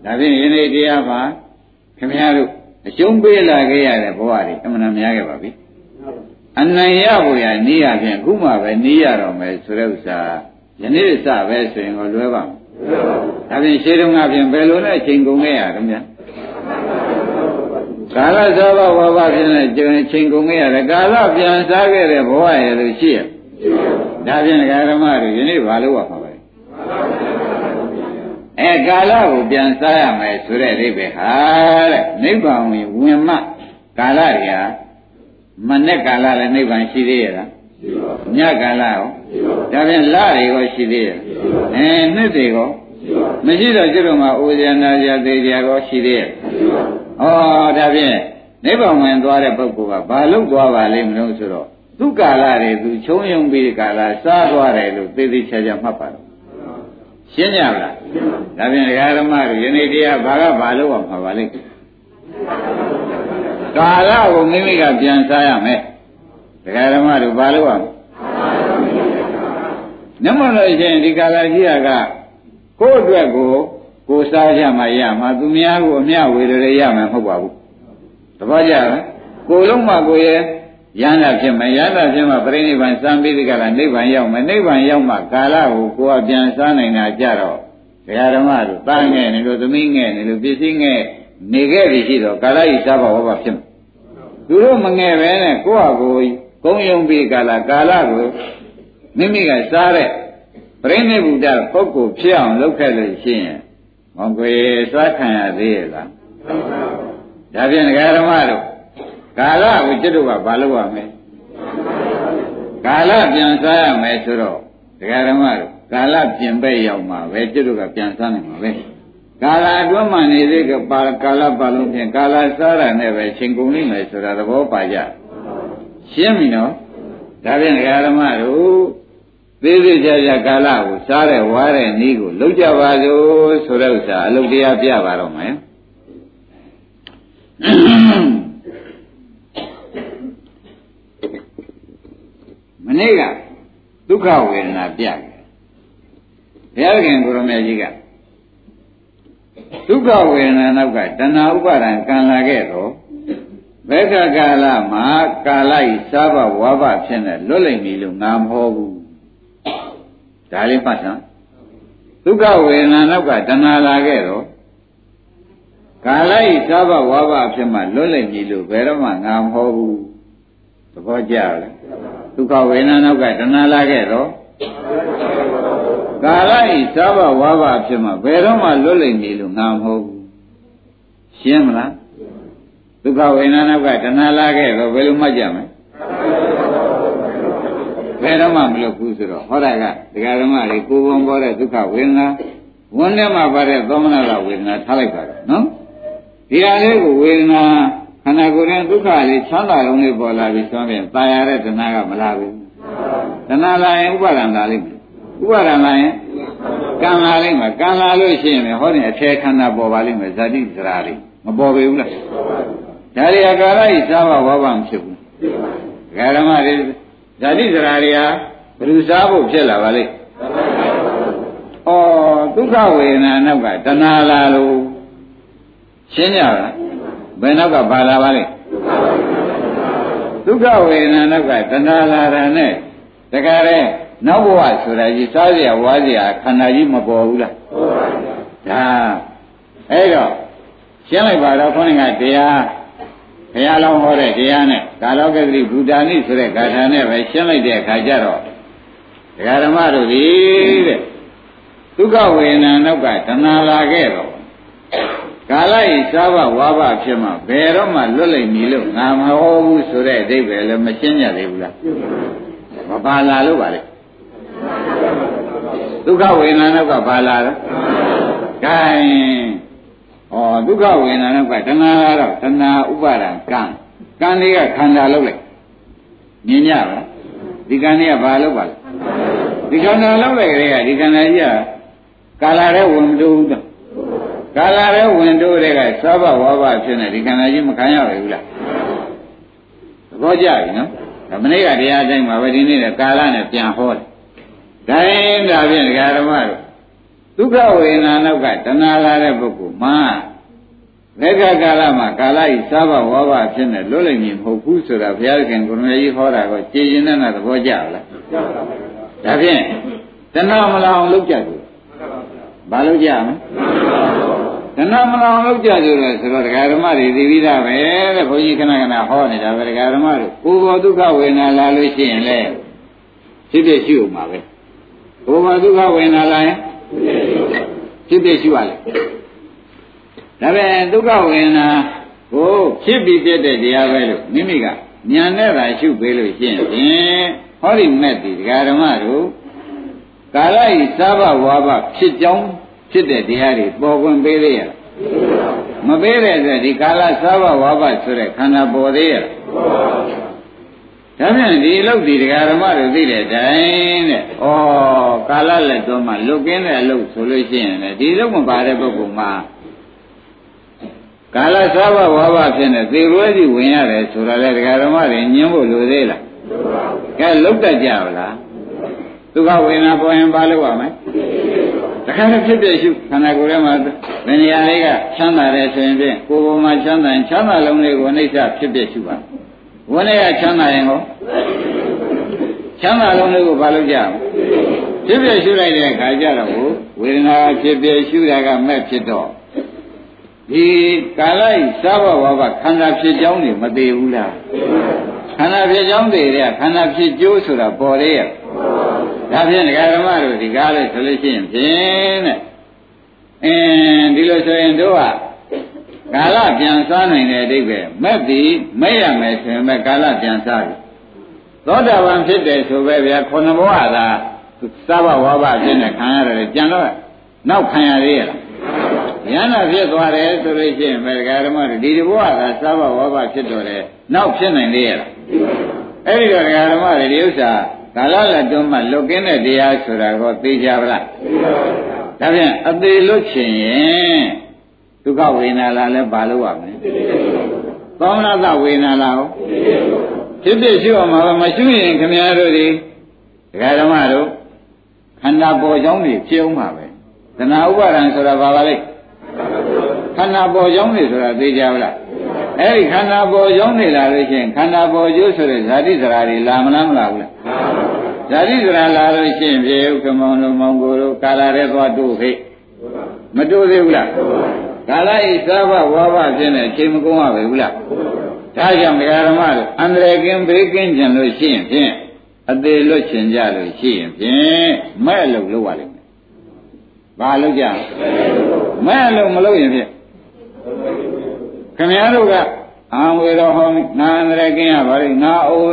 ဒါဖြင့်ယနေ့တရားမှာခင်ဗျားတို့အကျုံးပေးလာခဲ့ရတဲ့ဘဝတွေအမှန်တများခဲ့ပါပြီအနိုင်ရဖို့ရနေရဖြင့်ခုမှပဲနေရတော့မယ်ဆိုတဲ့ဥစ္စာယနေ့စပဲဆိုရင်ကိုလွဲပါ့ ဒါဖြင့်ရှင်းတုန်းကဖြင့်ဘယ်လိုလဲချိန်ကုန်ခဲ့ရတော့များကာလသောဘဝဘဖြစ်နေချိန်ကုန်ခဲ့ရတယ်ကာလပြန်စားခဲ့တဲ့ဘဝရဲ့လို့ရှိရဒါဖြင့်ဓမ္မတွေယနေ့ဘာလို့ဝါပါလဲအဲကာလကိုပြန်စားရမယ်ဆိုတဲ့အိဗေဟာတဲ့နိဗ္ဗာန်ဝင်ဝင်မှကာလတွေဟာမနဲ့ကာလလည်းနိဗ္ဗာန်ရှိသေးရဲ့လား ညကာလရောဒါဖြင့်လတွေရောရှိသေးရဲ့အဲနှစ်တွေရောမရှိတော့ကျွတ်တော့မှအိုဇာနာဇာသေးကြရောရှိသေးရဲ့ဩဒါဖြင့်နိဗ္ဗာန်ဝင်သွားတဲ့ပုဂ္ဂိုလ်ကဘာလို့သွားပါလိမ့်မလို့ဆိုတော့သူကာလတွေသူချုံယုံပြီးကာလစားသွားတယ်လို့သိသိချာချာမှတ်ပါတော့ရှင်းကြလားဒါဖြင့်ဒကာဓမ္မတွေယနေ့တရားဘာကဘာလို့အောင်မှာပါလိမ့်ကာလကိုမိမိကပြန်စားရမယ် ဒကာဓမ္မတို့ဘာလို့အောင်နမလို့ရှိရင်ဒီကာလကြီးကကိုယ့်အတွက်ကိုကိုစားရမှရမှာသူများကိုအမျှဝေရရမှာမဟုတ်ပါဘူးတပည့်ကြလားကိုလုံးမှကိုရဲ့ရဟန္တာဖြစ်မယ်ရဟန္တာဖြစ်မှပြိဋိဘံစံပြီးဒီကလာနိဗ္ဗာန်ရောက်မယ်နိဗ္ဗာန်ရောက်မှကာလကိုကိုယ်ကပြန်စားနိုင်တာကြတော့ဘုရားဓမ္မတို့တားငဲ့နေလို့သမီးငဲ့နေလို့ပစ္စည်းငဲ့နေခဲ့ပြီရှိတော့ကာလဤစားပါဝဘဖြစ်မယ်သူတို့မငဲ့ပဲနဲ့ကိုယ့်ဟာကိုယ် ကုံယုံပြီးကာလကာလကိုမိမိကစားတဲ့ပြိဋိဘုဒ္ဓပုဂ္ဂိုလ်ဖြစ်အောင်လုပ်ခဲ့လို့ရှိရင်မောင်ကိုယ်စားခံရသေးရဲ့လားဒါဖြင့်ဒကာဓမ္မတို့ကာလကိုကျွတ်တို့ကဘာလုပ်ရမလဲကာလပြန်စားရမယ်ဆိုတော့ဒကာဓမ္မတို့ကာလပြင်ပဲ့ရောက်မှာပဲကျွတ်တို့ကပြန်စားနိုင်မှာပဲကာလအတွင်းမှနေသေးကပါကာလပါလုံးဖြင့်ကာလစားရနဲ့ပဲချိန်ကုန်လိမ့်မယ်ဆိုတာသဘောပါကြ ရှင်းပြီနော်ဒါဖြင့်ဒကာဓမ္မတို့သေးသေးချာချာကာလကိုစားတဲ့ဝါတဲ့နည်းကိုလုံးကြပါစို့ဆိုတဲ့ဥစ္စာအလုတ်တရားပြပါတော့မယ်မနေ့ကဒုက္ခဝေဒနာပြတယ်ဘုရားခင်ကိုရမေကြီးကဒုက္ခဝေဒနာနောက်ကတဏှာဥပါဒံကံလာခဲ့တော့ ဘက္ခကာလမှာကာလဤစားဘဝါဘဖြစ်နေလွတ်လိမ့်ပြီလို့ငါမဟောဘူးဒါလေးမှတ်စမ်းဒုက္ခဝေဒနာနောက်ကတဏှာလာခဲ့တော့ကာလဤစားဘဝါဘဖြစ်မှလွတ်လိမ့်ပြီလို့ဘယ်တော့မှငါမဟောဘူးသဘောကျလားဒုက္ခဝေဒနာနောက်ကတဏှာလာခဲ့တော့ကာလဤစားဘဝါဘဖြစ်မှဘယ်တော့မှလွတ်လိမ့်ပြီလို့ငါမဟောဘူးရှင်းမလား ဒုက္ခဝေဒနာနောက်ကတဏှာလာခဲ့တော့ဘယ်လိုမှတ်ကြမလဲဘယ်တော့မှမလုပ်ဘူးဆိုတော့ဟောတာကဒကာဓမ္မတွေကိုယ်ပုံပေါ်တဲ့ဒုက္ခဝေဒနာဝန်ထဲမှာပါတဲ့သောမနာလဝေဒနာထားလိုက်ပါတော့နော်ဒီဟာလေးကိုဝေဒနာခန္ဓာကိုယ်ရဲ့ဒုက္ခလေးချမ်းသာလုံးလေးပေါ်လာပြီးဆိုရင်ตายရတဲ့တဏှာကမလာဘူးတဏှာလာရင်ဥပါဒံလာလိမ့်မယ်ဥပါဒံလာရင်ကံလာလိမ့်မယ်ကံလာလို့ရှိရင်ဟောတဲ့အထေခန္ဓာပေါ်ပါလိမ့်မယ်ဇာတိစရာလေးမပေါ်ပေဘူးလား ဒါရီအကာရဤစားဘဝဘမဖြစ်ဘူးဓမ္မတွေဇာတိစရာတွေဟာဘယ်သူစားဖို့ဖြစ်လာပါလိမ့်ဩဒုက္ခဝေဒနာနောက်ကတဏှာလာလို့ရှင်းကြလားဘယ်နောက်ကပါလာပါလိမ့်ဒုက္ခဝေဒနာနောက်ကတဏှာလာတာနဲ့တခါလဲနောက်ဘဝဆိုတာကြီးစားเสียဝါเสียခန္ဓာကြီးမပေါ်ဘူးလားပေါ်ပါဘူးဒါအဲ့တော့ရှင်းလိုက်ပါတော့ခေါင်းကတရား ဘုရားလောင်းဟောတဲ့တရားနဲ့ကာလောကတိဘူတာနိဆိုတဲ့ဂါထာနဲ့ပဲရှင်းလိုက်တဲ့အခါကျတော့ဒကာဓမ္မတို့ဒီတဲ့ဒုက္ခဝေဒနာနောက်ကတဏှာလာခဲ့တော့ကာလဤစားဘဝါဘဖြစ်မှဘယ်တော့မှလွတ်လိမ့်မည်လို့ငါမဟောဘူးဆိုတဲ့အဓိပ္ပာယ်လည်းမရှင်းကြသေးဘူးလားမပါလာလို့ပါလေဒုက္ခဝေဒနာနောက်ကပါလာတော့ gain ဩဒုက္ခဝေဒနာနောက်ကတဏှာကတော့တဏှာဥပါဒံကံကံလေးကခန္ဓာလောက်လိုက်မြင်ကြပါလားဒီကံလေးကဘာလောက်ပါလဲဒီခန္ဓာလောက်လိုက်ကြတဲ့ကဒီခန္ဓာကြီးကကာလာတဲ့ဝင်မတိုးဘူးတော့ကာလာတဲ့ဝင်တိုးတဲ့ကသောဘဝဘဖြစ်နေဒီခန္ဓာကြီးမခံရဘူးလားသဘောကျပြီနော်ဒါမနေ့ကတရားတိုင်းမှာပဲဒီနေ့ကကာလနဲ့ပြန်ဟောတယ်တိုင်းဒါဖြင့်ဒကာဓမ္မတို့ ဒုက္ခဝေဒနာနောက်ကတဏှာလာတဲ့ပုဂ္ဂိုလ်မှာလက်ခကာလမှာကာလဤစားဘဝဘဖြစ်နေလွတ်လိမ့်မည်မဟုတ်ဘူးဆိုတာဘုရားခင်ကိုရမကြီးဟောတာကိုကြည်ရင်နဲ့သဘောကျလားကျပါပါဒါဖြင့်တဏှာမလာအောင်လုပ်ကြတယ်ဘာလုပ်ကြမလဲတဏှာမလာအောင်လုပ်ကြတယ်ဆိုတော့ဒကာဓမ္မတွေသိပြီးသားပဲတဲ့ဘုန်းကြီးခဏခဏဟောနေတာပဲဒကာဓမ္မတို့ကိုယ်ပေါ်ဒုက္ခဝေဒနာလာလို့ရှိရင်လေဖြစ်ဖြစ်ရှိဦးမှာပဲကိုယ်ပေါ်ဒုက္ခဝေဒနာလာရင် ဖြစ်ဖြစ်ရှိပါလေဒါပဲဒုက္ခဝေဒနာကိုဖြစ်ပြီးပြတဲ့တရားပဲလို့မိမိကဉာဏ်နဲ့သာရှုပေးလို့ရှိရင်ဖြင့်ဟောဒီမဲ့ဒီဒကာဓမ္မတို့ကာလဤသဗ္ဗဝါဘဖြစ်ကြောင်းဖြစ်တဲ့တရားတွေပေါ်ခွင့်ပေးသေးရလားမပေးတဲ့အတွက်ဒီကာလသဗ္ဗဝါဘဆိုတဲ့ခန္ဓာပေါ်သေးရလား ဒါပြန်ဒီအလုပ်ဒီဒကာဓမ္မတို့သိတဲ့အတိုင်းတဲ့ဩကာလလက်တော်မှာလွတ်ကင်းတဲ့အလုပ်ဆိုလို့ရှိရင်လည်းဒီလုပ်မပါတဲ့ပုဂ္ဂိုလ်မှာကာလသဘဝဘဖြစ်နေသေရွယ်စီဝင်ရတယ်ဆိုတာလေဒကာဓမ္မတွေညင်းဖို့လိုသေးလားကဲလုတ်တတ်ကြပါလားဒုက္ခဝေဒနာပေါ်ရင်ဘာလုပ်ရမလဲတခါတည်းဖြစ်ဖြစ်ရှုခန္ဓာကိုယ်ထဲမှာဘယ်နေရာလေးကချမ်းသာတယ်ဆိုရင်ဖြင့်ကိုယ်ပေါ်မှာချမ်းသာရင်ချမ်းသာလုံးလေးကိုအိဋ္ဌဖြစ်ဖြစ်ရှုပါ ဝန်းထဲကချမ်းသာရင်ဟောချမ်းသာလုံးလေးကိုဘာလုပ်ကြဖြစ်ဖြစ်ရှုလိုက်တဲ့အခါကျတော့ဝေဒနာဖြစ်ဖြစ်ရှုတာကမဲ့ဖြစ်တော့ဒီကာလဤသဘောဝဘခန္ဓာဖြစ်ကြောင်းနေမသေးဘူးလားခန္ဓာဖြစ်ကြောင်းသေးတဲ့ခန္ဓာဖြစ်ကျိုးဆိုတာပေါ်သေးရဲ့ဒါဖြင့်ဒကာဓမ္မတို့ဒီကားလေးဆိုလို့ရှိရင်ဖြင့်တဲ့အင်းဒီလိုဆိုရင်တို့က ကာလပြန်စားနိုင်တဲ့အတိတ်ပဲမဲ့ပြီးမဲ့ရမယ်ဆိုရင်မဲ့ကာလပြန်စားပြီသောတာပန်ဖြစ်တယ်ဆိုပဲဗျာခုနဘဝသာသဘဝဘဖြစ်နေခံရတယ်ကြံတော့နောက်ခံရသေးရလားဉာဏ်ဖြစ်သွားတယ်ဆိုလို့ရှိရင်ဘယ်ဓမ္မတွေဒီဘဝကသဘဝဘဖြစ်တော့တယ်နောက်ဖြစ်နိုင်သေးရလားအဲ့ဒီတော့ဓမ္မတွေဒီဥစ္စာကာလလက်တွန်းမှလွတ်ကင်းတဲ့တရားဆိုတာကိုသိကြပါလားသိပါပါဒါဖြင့်အသေးလွတ်ချင်ရင် ဒုက္ခဝေဒနာလာလဲဘာလို့ရမလဲသောမနတဝေဒနာလာဟုတ်ဖြစ်ဖြစ်ရှိအောင်မှာမရှိရင်ခင်ဗျားတို့ဒီဒကာဓမ္မတို့ခန္ဓာပေါ်ကြောင်းတွေဖြစ်အောင်မှာပဲသနာဥပါဒံဆိုတာဘာပါလဲခန္ဓာပေါ်ကြောင်းတွေဆိုတာသိကြပါလားအဲ့ဒီခန္ဓာပေါ်ရောက်နေလာလို့ရှိရင်ခန္ဓာပေါ်ကျိုးဆိုတဲ့ဇာတိဇရာတွေလာမလားမလာဘူးလားဇာတိဇရာလာလို့ရှိရင်ပြေဥက္ကမောင်တို့မောင်ကိုတို့ကာလာတဲ့သွားတို့ခိမတို့သေးဘူးလား ကာလဤသဘဝါဘဖြစ်နေချိန်မကုန်ရပဲဘူးလားဒါကြောင့်ဒကာဓမ္မတို့အန္တရာယ်ကင်းဘေးကင်းကြလို့ရှိရင်ဖြင့်အသေးလွတ်ချင်ကြလို့ရှိရင်ဖြင့်မဲ့လို့လုပ်ရလိမ့်မယ်ဘာလုပ်ကြမဲ့လို့မလုပ်ရင်ဖြင့်ခင်ဗျားတို့ကအာဝေရောဟောငါအန္တရာယ်ကင်းရပါလိမ့်ငါအို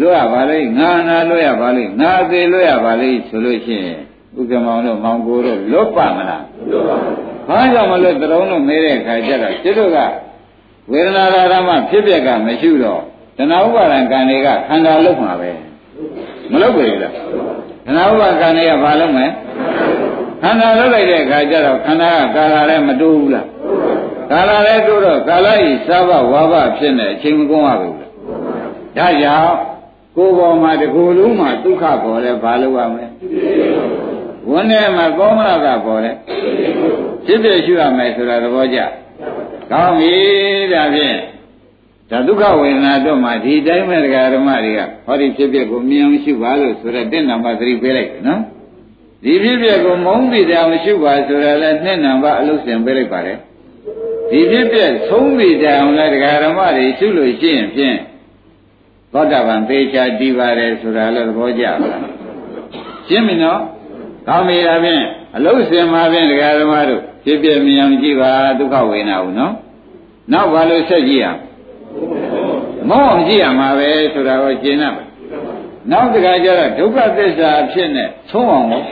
လွတ်ရပါလိမ့်ငါနာလွတ်ရပါလိမ့်ငါအသေးလွတ်ရပါလိမ့်ဆိုလို့ရှိရင်ဥက္ကမောင်တို့မောင်ကိုတို့လွတ်ပါမလားလွတ်ပါဘာ ကြောင့်မလို့တရုံးတို့မေးတဲ့အခါကျတော့ကျွတ်တို့ကဝေဒနာဓမ္မဖြစ်ပြက်ကမရှိတော့တဏှာဥပါဒံကံတွေကခန္ဓာလုံးမှာပဲမလုပ်ကြဘူးလားတဏှာဥပါဒံကံတွေကဘာလုပ်မလဲခန္ဓာလုပ်လိုက်တဲ့အခါကျတော့ခန္ဓာကကာလာလည်းမတိုးဘူးလားကာလာလည်းတိုးတော့ကာလဤသဘဝါဘဖြစ်နေအချိန်မကုန်ရဘူးလားဒါကြောင့်ကိုယ်ပေါ်မှာတကူလုံးမှာဒုက္ခပေါ်လဲဘာလို့ရမလဲ ဝန်းထဲမှာကောမလာကပေါ်လဲဖြစ်ဖြစ်ရှိရမယ်ဆိုတာသဘောကျကောင်းပြီဒါဖြင့်ဒါဒုက္ခဝေဒနာတော့မှဒီတိုင်းမဲ့တရားဓမ္မတွေကဟောဒီဖြစ်ဖြစ်ကိုမြင်အောင်ရှိပါလို့ဆိုတော့တင့်နံပါတ်3ပေးလိုက်နော်ဒီဖြစ်ဖြစ်ကိုမုန်းပြီးတရားမရှိပါဆိုတော့လည်းနှစ်နံပါတ်အလုပ်စင်ပေးလိုက်ပါတယ်ဒီဖြစ်ဖြစ်သုံးပြီးတရားအောင်လည်းတရားဓမ္မတွေရှိလို့ရှိရင်ဖြင့်သောတာပန်သေချာတည်ပါတယ်ဆိုတာလည်းသဘောကျပါလားရှင်းပြီနော် ကောင်းပြီဒါဖြင့်အလုံးစင်မှာဖြင့်တရားဓမ္မတို့ဖြစ်ဖြစ်မြင်အောင်ကြည့်ပါဒုက္ခဝေဒနာဘူးနော်နောက်ဘာလို့ဆက်ကြည့်ရမောအောင်ကြည့်ရမှာပဲဆိုတာကိုရှင်းရမယ်နောက်တခါကျတော့ဒုက္ခသစ္စာဖြစ်နေသုံးအောင်ကို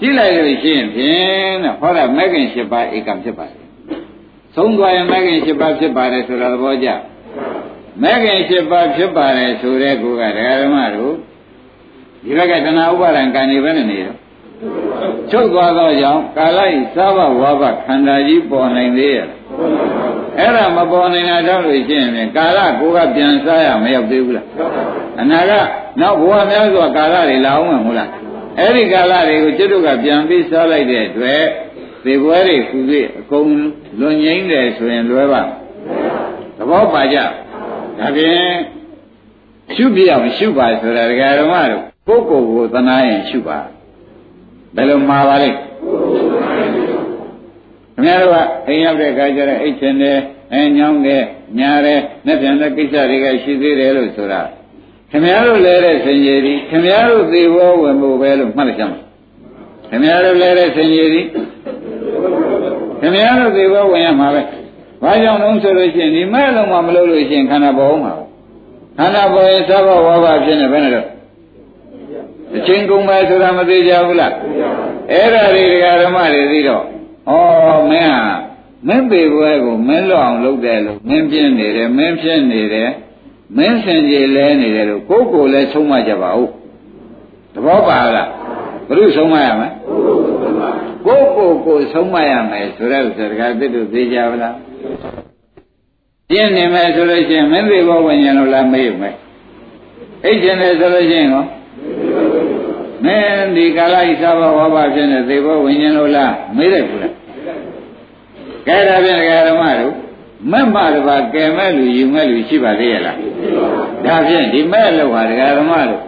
ကြည့်လိုက်လို့ရှိရင်ဖြင့်တဲ့ဟောတာမဂ္ဂင်၈ပါးဧကံဖြစ်ပါတယ်သုံးသွားရင်မဂ္ဂင်၈ပါးဖြစ်ပါတယ်ဆိုတာသဘောကျမဂ္ဂင်၈ပါးဖြစ်ပါတယ်ဆိုတဲ့ကူကဒကာဓမ္မတို့ ဒီဘက်ကတဏှာဥပါဒံကံနေပဲနေတော့ချုပ်သွားသောကြောင့်ကာလဤသဘဝါဘခန္ဓာကြီးပေါ်နိုင်သေးရဲ့အဲ့ဒါမပေါ်နိုင်တာကြောင့်လို့ရှိရင်ကာလကိုကပြန်စားရမရောက်သေးဘူးလားအနာကနောက်ဘဝများစွာကာလတွေလာအောင်မဟုတ်လားအဲ့ဒီကာလတွေကိုကျွတ်တို့ကပြန်ပြီးစားလိုက်တဲ့အတွက်သေပွဲတွေခုစီအကုန်လွန်ငိမ့်တယ်ဆိုရင်လွယ်ပါသဘောပါကြဒါဖြင့်ရှုပြအောင်ရှုပါဆိုတာဒကာဓမ္မတို့ ပုဂ္ဂိုလ်ကိုသနာရင်ရှုပါဘယ်လိုမှာပါလိမ့်ခင်ဗျားတို့ကအိမ်ရောက်တဲ့အခါကျတော့အိတ်ချင်တယ်အဲညောင်းတယ်ညာတယ်နှစ်ပြန်တဲ့ကိစ္စတွေကရှိသေးတယ်လို့ဆိုတာခင်ဗျားတို့လဲတဲ့စင်ကြီးဒီခင်ဗျားတို့သေဘောဝင်ဖို့ပဲလို့မှတ်လိုက်ကြမှာခင်ဗျားတို့လဲတဲ့စင်ကြီးဒီခင်ဗျားတို့သေဘောဝင်ရမှာပဲဘာကြောင့်လုံးဆိုလို့ရှိရင်ဒီမဲ့လုံးမှမလုပ်လို့ရှိရင်ခန္ဓာပေါ်အောင်မှာခန္ဓာပေါ်ရင်သဘောဝါဘဖြစ်နေဘယ်နဲ့တော့ အချင်းကုန်မယ်ဆိုတာမသေးကြဘူးလားအဲ့ဒါတွေဒကာဓမ္မတွေသိတော့ဩမင်းဟာမင်းပေပွဲကိုမင်းလွတ်အောင်လုပ်တယ်လို့မင်းပြင်းနေတယ်မင်းဖြစ်နေတယ်မင်းစင်ကြီးလဲနေတယ်လို့ကိုယ်ကိုယ်လဲဆုံးမကြပါဦးသဘောပါလားဘုရုဆုံးမရမယ်ကိုယ်ကိုယ်ကိုဆုံးမရမယ်ဆိုတဲ့ဥစ္စာဒကာသစ်တို့သိကြပါလားပြင်းနေမယ်ဆိုလို့ရှိရင်မင်းပေဘောဝิญဉာဏ်လို့လားမေးမယ်အိတ်ကျင်တယ်ဆိုလို့ရှိရင်ရော မင်းဒီကာလဤသဘောဝါဘဖြစ်နေသေဘောဝိညာဉ်လို့လားမေးတယ်ဘူးလားကဲဒါဖြင့်ဓမ္မတို့မက်မတပါကဲမဲ့လူယူမဲ့လူရှိပါသေးရဲ့လားဒါဖြင့်ဒီမဲ့လို့ဟာဓမ္မတို့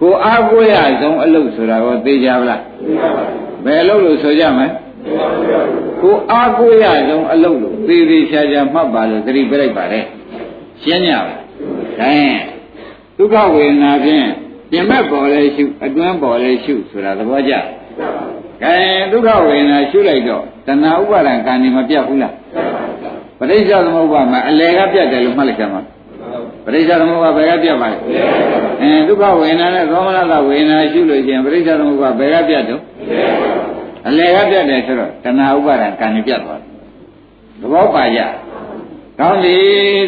ကိုအားကိုးရဆုံးအလုပ်ဆိုတာကိုသိကြပါလားဘယ်လုပ်လို့ဆိုကြမလဲကိုအားကိုးရဆုံးအလုပ်လို့သေသေးချာချာမှတ်ပါလို့သတိပြလိုက်ပါလေရှင်းကြပါလားဒါရင်ဒုက္ခဝေဒနာဖြင့် ပြင်မဲ့ပေါ်လဲရှုအတွင်းပေါ်လဲရှုဆိုတာသဘောကျကဲဒုက္ခဝေဒနာရှုလိုက်တော့တဏှာဥပါဒံကံနေမပြတ်ဘူးလားပရိစ္ဆေသမုပ္ပါမှာအလယ်ကပြတ်တယ်လို့မှတ်လိုက်ကြမှာပရိစ္ဆေသမုပ္ပါဘယ်ကပြတ်ပါလဲအဲဒုက္ခဝေဒနာနဲ့သောမနတဝေဒနာရှုလို့ချင်းပရိစ္ဆေသမုပ္ပါဘယ်ကပြတ်တော့အလယ်ကပြတ်တယ်ဆိုတော့တဏှာဥပါဒံကံနေပြတ်သွားတယ်သဘောပါကြကောင်းပြီ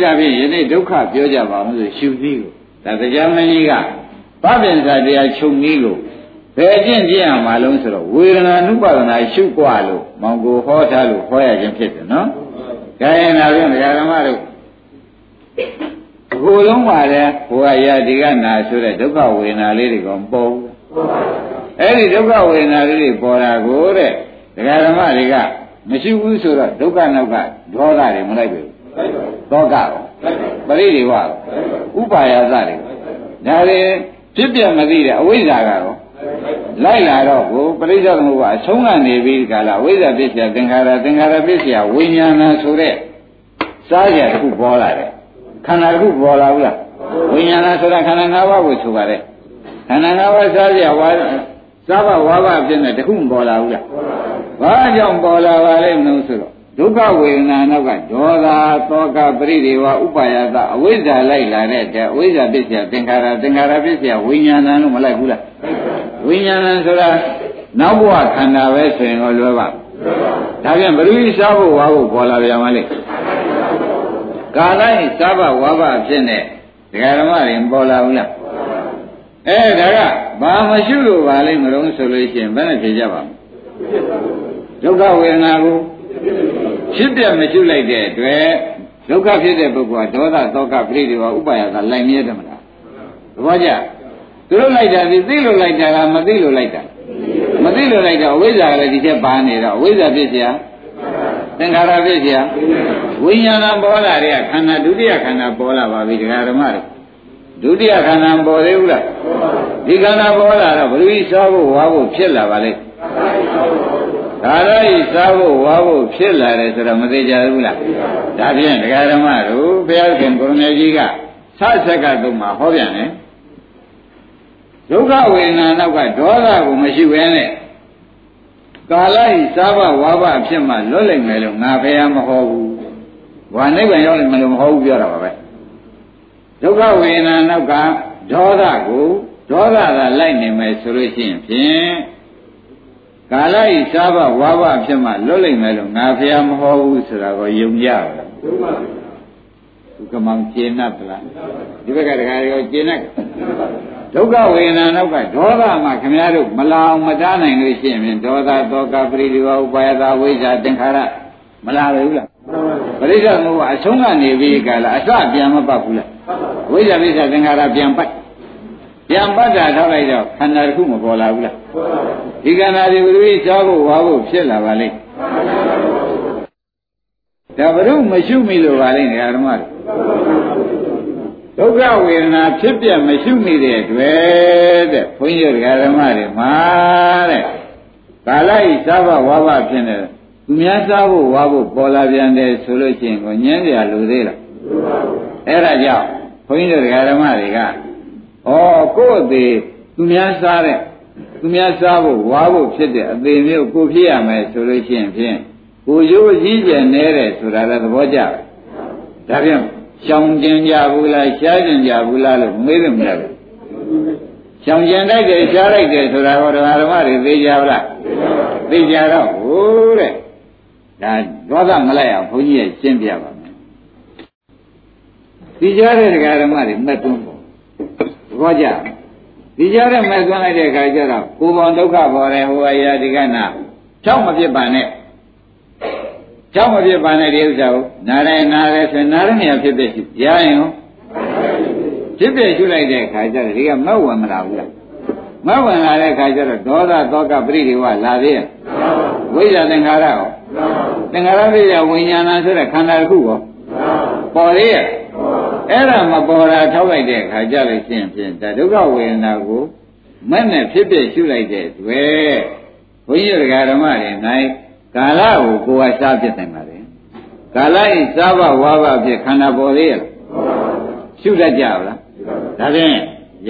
ဒါဖြင့်ယနေ့ဒုက္ခပြောကြပါအောင်ဆိုရှုသီးကိုဒါတရားမင်းကြီးက ပပင်စာတရားချုပ်နည်းကိုဘယ်အကျင့်ကျင့်ရမှာလုံးဆိုတော့ဝေဒနာနုပါဒနာရှုกว่าလို့မောင်ကိုဟောထားလို့ဟောရခြင်းဖြစ်တယ်နော်။ဒါရင်ဒါဖြင့်ဓမ္မတို့ဘုလုံးပါလေဘုရားရာဒီကနာဆိုတဲ့ဒုက္ခဝေဒနာလေးတွေကပေါ်ဘူး။အဲ့ဒီဒုက္ခဝေဒနာလေးတွေပေါ်တာကိုတဲ့ဓမ္မတွေက မရှိဘူးဆိုတော့ဒုက္ခနောက်ကဒေါသတွေမလိုက်ဘူးသောကရောပရိဒီဝဥပါယသတွေဒါတွေ ဖြစ်ပြမသိတဲ့အဝိဇ္ဇာကတော့လိုက်လာတော့ကိုပရိစ္ဆေသမုပ္ပါအဆုံးကနေပြီးကြလားဝိဇ္ဇာပစ္စယသင်္ခါရသင်္ခါရပစ္စယဝိညာဏဆိုတဲ့စားကြတစ်ခုပေါ်လာတယ်ခန္ဓာတစ်ခုပေါ်လာဘူးလားဝိညာဏဆိုတာခန္ဓာ၅ပါးကိုဆိုပါတယ်ခန္ဓာ၅ပါးစားကြဝါစားဘဝါဘဖြစ်နေတခုမပေါ်လာဘူးလားဘာကြောင့်ပေါ်လာပါလဲမလို့ဆိုတော့ ဒုက္ခဝေဒနာနောက်ကဒေါသသောကပရိဒေဝဥပါယတအဝိဇ္ဇာလိုက်လာတဲ့တဲ့အဝိဇ္ဇာပစ္စယသင်္ခါရသင်္ခါရပစ္စယဝိညာဏလို့မလိုက်ဘူးလားဝိညာဏဆိုတာနောက်ဘဝခန္ဓာပဲဆိုရင်တော့လွယ်ပါဒါပြန်ဘယ်လိုစားဖို့ဝါဖို့ပေါ်လာပြန်မလဲကာလိုက်စားဘဝါဘဖြစ်နေဒကာဓမ္မတွေပေါ်လာဘူးလားအဲဒါကဘာမရှိလို့ပါလိမ့်မလို့ဆိုလို့ရှိရင်ဘယ်နဲ့ဖြေကြပါ့မလဲဒုက္ခဝေဒနာကို ဖြစ်ပြမရှိလိုက်တဲ့အတွက်ဒုက္ခဖြစ်တဲ့ပုဂ္ဂိုလ်ကဒေါသသောကပရိဒီဝဥပါယကလိုက်မြဲတယ်မလားသဘောကျသူတို့လိုက်တာဒီသိလို့လိုက်တာကမသိလို့လိုက်တာမသိလို့လိုက်တော့အဝိဇ္ဇာကလည်းဒီချက်ပါနေတော့အဝိဇ္ဇာဖြစ်เสียသင်္ခါရဖြစ်เสียဝိညာဏပေါ်လာတဲ့ခန္ဓာဒုတိယခန္ဓာပေါ်လာပါပြီဒကာဓမ္မတွေဒုတိယခန္ဓာပေါ်သေးဘူးလားဒီခန္ဓာပေါ်လာတော့ဘယ်လိုစားဖို့ဝါဖို့ဖြစ်လာပါလိမ့် ဒါတော့ဤစားဖို့ဝါဖို့ဖြစ်လာတယ်ဆိုတော့မသေးကြဘူးလားဒါဖြင့်ဒကာဓမ္မတို့ဘုရားခင်ကိုရမေကြီးကဆဆက်ကသုံးမှာဟောပြန်တယ်ဒုက္ခဝေဒနာနောက်ကဒေါသကိုမရှိဘဲနဲ့ကာလဤစားဘဝါဘဖြစ်မှလွတ်လိမ့်မယ်လို့ငါဘယ်မဟောဘူး။ဘာနိဗ္ဗာန်ရောက်လိမ့်မယ်လို့မဟောဘူးပြောတာပါပဲ။ဒုက္ခဝေဒနာနောက်ကဒေါသကိုဒေါသကလိုက်နေမယ်ဆိုလို့ရှိရင်ဖြင့် ကာလဤစားဘဝါဘဖြစ်မှလွတ်လိမ့်မယ်လို့ငါဘုရားမဟောဘူးဆိုတာကိုယုံကြပါလား။ဒီကမောင်ကျေနပ်သလား။ဒီဘက်ကတခါရောကျေနပ်ဒုက္ခဝေဒနာနောက်ကဒေါသမှခင်ဗျားတို့မလာအောင်မတားနိုင်လို့ရှိရင်ဒေါသသောကပရိဒီဝဥပါယတာဝိဇ္ဇာသင်္ခါရမလာဘူးလားပရိစ္ဆေသမုပ္ပါအဆုံးကနေပြီးကြလားအစပြန်မပတ်ဘူးလားဝိဇ္ဇာပိစ္ဆသင်္ခါရပြန်ပတ်ပြန်ပတ်တာထောက်လိုက်တော့ခန္ဓာတစ်ခုမပေါ်လာဘူးလား ဒီခန္ဓာတွေဘယ်လိုစားဖို့ဝါဖို့ဖြစ်လာပါလိမ့်ဒါဘ ᱹ မရှိမိလို့ပါလိမ့်ဓမ္မတို့ဒုက္ခဝေဒနာဖြစ်ပြမရှိမိတဲ့အတွက်တဲ့ဘုန်းကြီးတို့ဓမ္မတွေမှာတဲ့ကာလဤစားဘဝါဘဖြစ်နေသူများစားဖို့ဝါဖို့ပေါ်လာပြန်တယ်ဆိုလို့ရှိရင်ကိုညင်းကြလူသေးလားအဲ့ဒါကြောင့်ဘုန်းကြီးတို့ဓမ္မတွေကဩကိုယ့်အသေးသူများစားတဲ့ သူများစားဖို့ဝါဖို့ဖြစ်တဲ့အသေးမျိုးကိုဖြစ်ရမယ်ဆိုလို့ရှိရင်ဖြင့်ကိုရိုးကြီးကျယ်နေတဲ့ဆိုတာလည်းသဘောကျတယ်ဒါဖြင့်ရှောင်ကျင်ကြဘူးလားရှားကျင်ကြဘူးလားလို့မေးတယ်မလားရှောင်ကျင်လိုက်တယ်ရှားလိုက်တယ်ဆိုတာဟောဓမ္မဓမ္မတွေသိကြဘူးလားသိကြတော့ဟိုးတဲ့ဒါဒေါသမလိုက်အောင်ဘုန်းကြီးရဲ့ရှင်းပြပါမယ်သိကြတဲ့ဓမ္မတွေမဲ့သွန်းပေါ့ဘောကြ ဒီကြတဲ့မဲ့သွန်းလိုက်တဲ့အခါကျတော့ကိုယ်ပေါ်ဒုက္ခပေါ်တယ်ဟိုအရာဒီကနာဖြောက်မဖြစ်ပါနဲ့ကြောက်မဖြစ်ပါနဲ့ဒီဥစ္စာကိုနားရဲနားရဲဆိုနားရနေရဖြစ်ဖြစ်ရှိရရင်ရောဖြစ်ဖြစ်ရှုလိုက်တဲ့အခါကျတော့ဒီကမဝင်မလာဘူးလားမဝင်လာတဲ့အခါကျတော့ဒေါသသောကပရိဒီဝလာသေးရဲ့ဝိဇ္ဇာသင်္ခါရရောသင်္ခါရပိယဝိညာဏဆိုတဲ့ခန္ဓာတစ်ခုရောပေါ်သေးရဲ့ အဲ့ဒါမပေါ်တာထောက်လိုက်တဲ့အခါကျလို့ရှိရင်ဖြင့်ဒါဒုက္ခဝေဒနာကိုမဲ့နဲ့ဖြစ်ဖြစ်ရှုလိုက်တဲ့တွေ့ဘုန်းကြီးတို့ဓမ္မတွေနိုင်ကာလကိုကိုယ်ကစားဖြစ်နိုင်ပါလေကာလဤစားဘဝါဘဖြစ်ခန္ဓာပေါ်သေးရလားရှုတတ်ကြပါလားဒါဖြင့်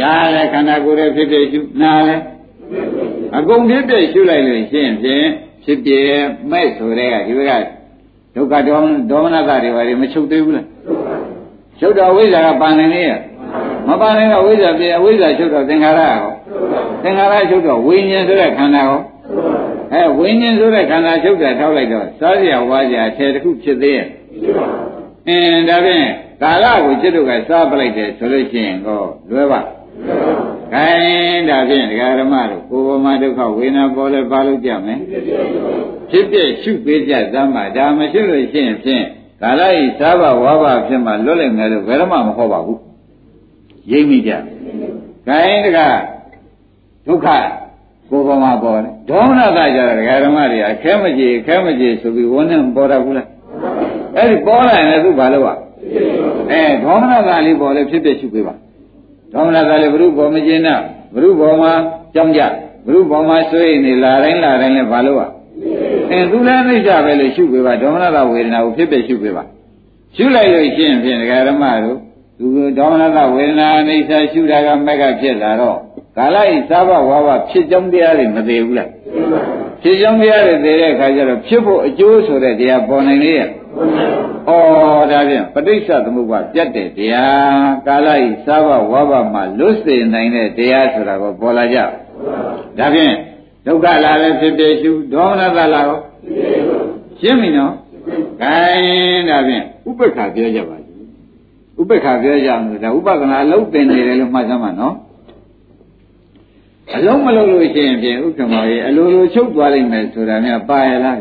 ရာလည်းခန္ဓာကိုယ်ရဲ့ဖြစ်ဖြစ်ရှုနာလည်းအကုန်ဖြစ်ဖြစ်ရှုလိုက်လို့ရှိရင်ဖြင့်ဖြစ်ပြမဲ့ဆိုတဲ့ကဒီဘက်ကဒုက္ခဒေါမဒေါမနတာတွေဘာတွေမချုပ်သေးဘူးလား ချုပ်တော့ဝိဇ္ဇာကပန်နေနေရမပန်နေတော့ဝိဇ္ဇာပြေဝိဇ္ဇာချုပ်တော့သင်္ခါရရောသင်္ခါရချုပ်တော့ဝိညာဉ်ဆိုတဲ့ခန္ဓာရောအဲဝိညာဉ်ဆိုတဲ့ခန္ဓာချုပ်တာထောက်လိုက်တော့စားစရာဝါစရာအထည်တစ်ခုဖြစ်သေးရဲ့အင်းဒါဖြင့်ကာလကိုจิตတို့ကစားပလိုက်တယ်ဆိုလို့ရှိရင်တော့လွယ်ပါခိုင်းဒါဖြင့်ဒကာဓမ္မတို့ကိုယ်ပေါ်မှာဒုက္ခဝေဒနာပေါ်လဲပါလို့ကြမယ်ဖြစ်ဖြစ်ရှုပေးကြသမ်းပါဒါမရှိလို့ရှိရင်ဖြင့် ကာလဤစားဘဝါဘဖြစ်မှလွတ်လိမ့်မယ်လို့ဘယ်တော့မှမဟောပါဘူးရိပ်မိကြခိုင်းတကဒုက္ခကိုယ်ပေါ်မှာပေါ်တယ်ဒေါမနတာကြတဲ့ဒကာဓမ္မတွေအခဲမကြည်ခဲမကြည်ဆိုပြီးဝန်းနဲ့ပေါ်တတ်ဘူးလားအဲ့ဒီပေါ်လာရင်လည်းသူဘာလို့ ਆ အဲဒေါမနတာလေးပေါ်လဲဖြစ်ဖြစ်ရှုပေးပါဒေါမနတာလေးဘုရုပေါ်မကျင်နာဘုရုပေါ်မှာကြောင်းကြဘုရုပေါ်မှာဆွေးနေလာတိုင်းလာတိုင်းလဲဘာလို့ ਆ အဲသူလည်းအိဋ္ဌပဲလို့ရှုပေးပါဒေါမနတာဝေဒနာကိုဖြစ်ဖြစ်ရှုပေးပါရှုလိုက်လို့ရှိရင်ဖြင့်ဒကာဓမ္မတို့သူဒေါမနတာဝေဒနာအိဋ္ဌရှုတာကမက်ကဖြစ်လာတော့ကာလဤသဘာဝဝဖြစ်ကြောင်းတရားတွေမသေးဘူးလားဖြစ်ကြောင်းတရားတွေသေးတဲ့အခါကျတော့ဖြစ်ဖို့အကျိုးဆိုတဲ့တရားပေါ်နိုင်လေရဲ့ဩဒါဖြင့်ပဋိစ္စသမုပ္ပါပြတ်တဲ့တရားကာလဤသဘာဝဝမှာလွတ်စေနိုင်တဲ့တရားဆိုတာကိုပေါ်လာကြဒါဖြင့် ဒုက္ခလာလည်းဖြစ်ဖြစ်ရှုဒေါမနတလာရောရှင်းပြီနော်ခိုင်းဒါဖြင့်ဥပ္ပခါပြောကြပါဥပ္ပခါပြောကြအောင်လို့ဒါဥပဒနာအလုံးပင်နေတယ်လို့မှတ်သမ်းပါနော်အလုံးမလုံးလို့ရှိရင်ဖြင့်ဥက္ကမောရေအလိုလိုချုပ်သွားလိမ့်မယ်ဆိုတာများပါရလား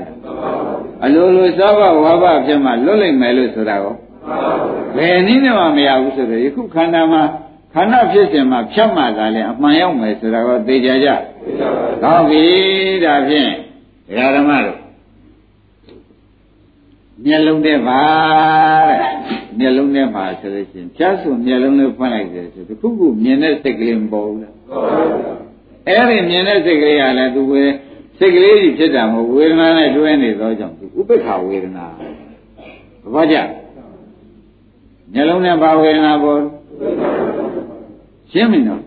အလိုလိုသောဘဝါဘဖြစ်မှလွတ်လိမ့်မယ်လို့ဆိုတာကိုဘယ်နည်းနဲ့မှမရဘူးဆိုတော့ယခုခန္ဓာမှာ ခန္ဓာဖြစ်စဉ်မှာဖြတ်မှသာလဲအမှန်ရောက်မယ်ဆိုတာကိုသိကြကြကောင်းပြီဒါဖြင့်ဒကာဓမ္မတို့မျက်လုံးထဲပါတဲ့မျက်လုံးထဲမှာဆိုလို့ရှိရင်ဖြတ်ဆိုမျက်လုံးလေးဖွင့်လိုက်တယ်ဆိုတခုခုမြင်တဲ့စိတ်ကလေးမပေါ်ဘူးလားအဲ့ဒီမြင်တဲ့စိတ်ကလေးကလည်းသူပဲစိတ်ကလေးကြီးဖြစ်တာမဟုတ်ဝေဒနာနဲ့တွဲနေသောကြောင့်သူဥပိ္ပခဝေဒနာဘာကြမျက်လုံးနဲ့ဘာဝေဒနာပေါ် ရှင်းပြီနော်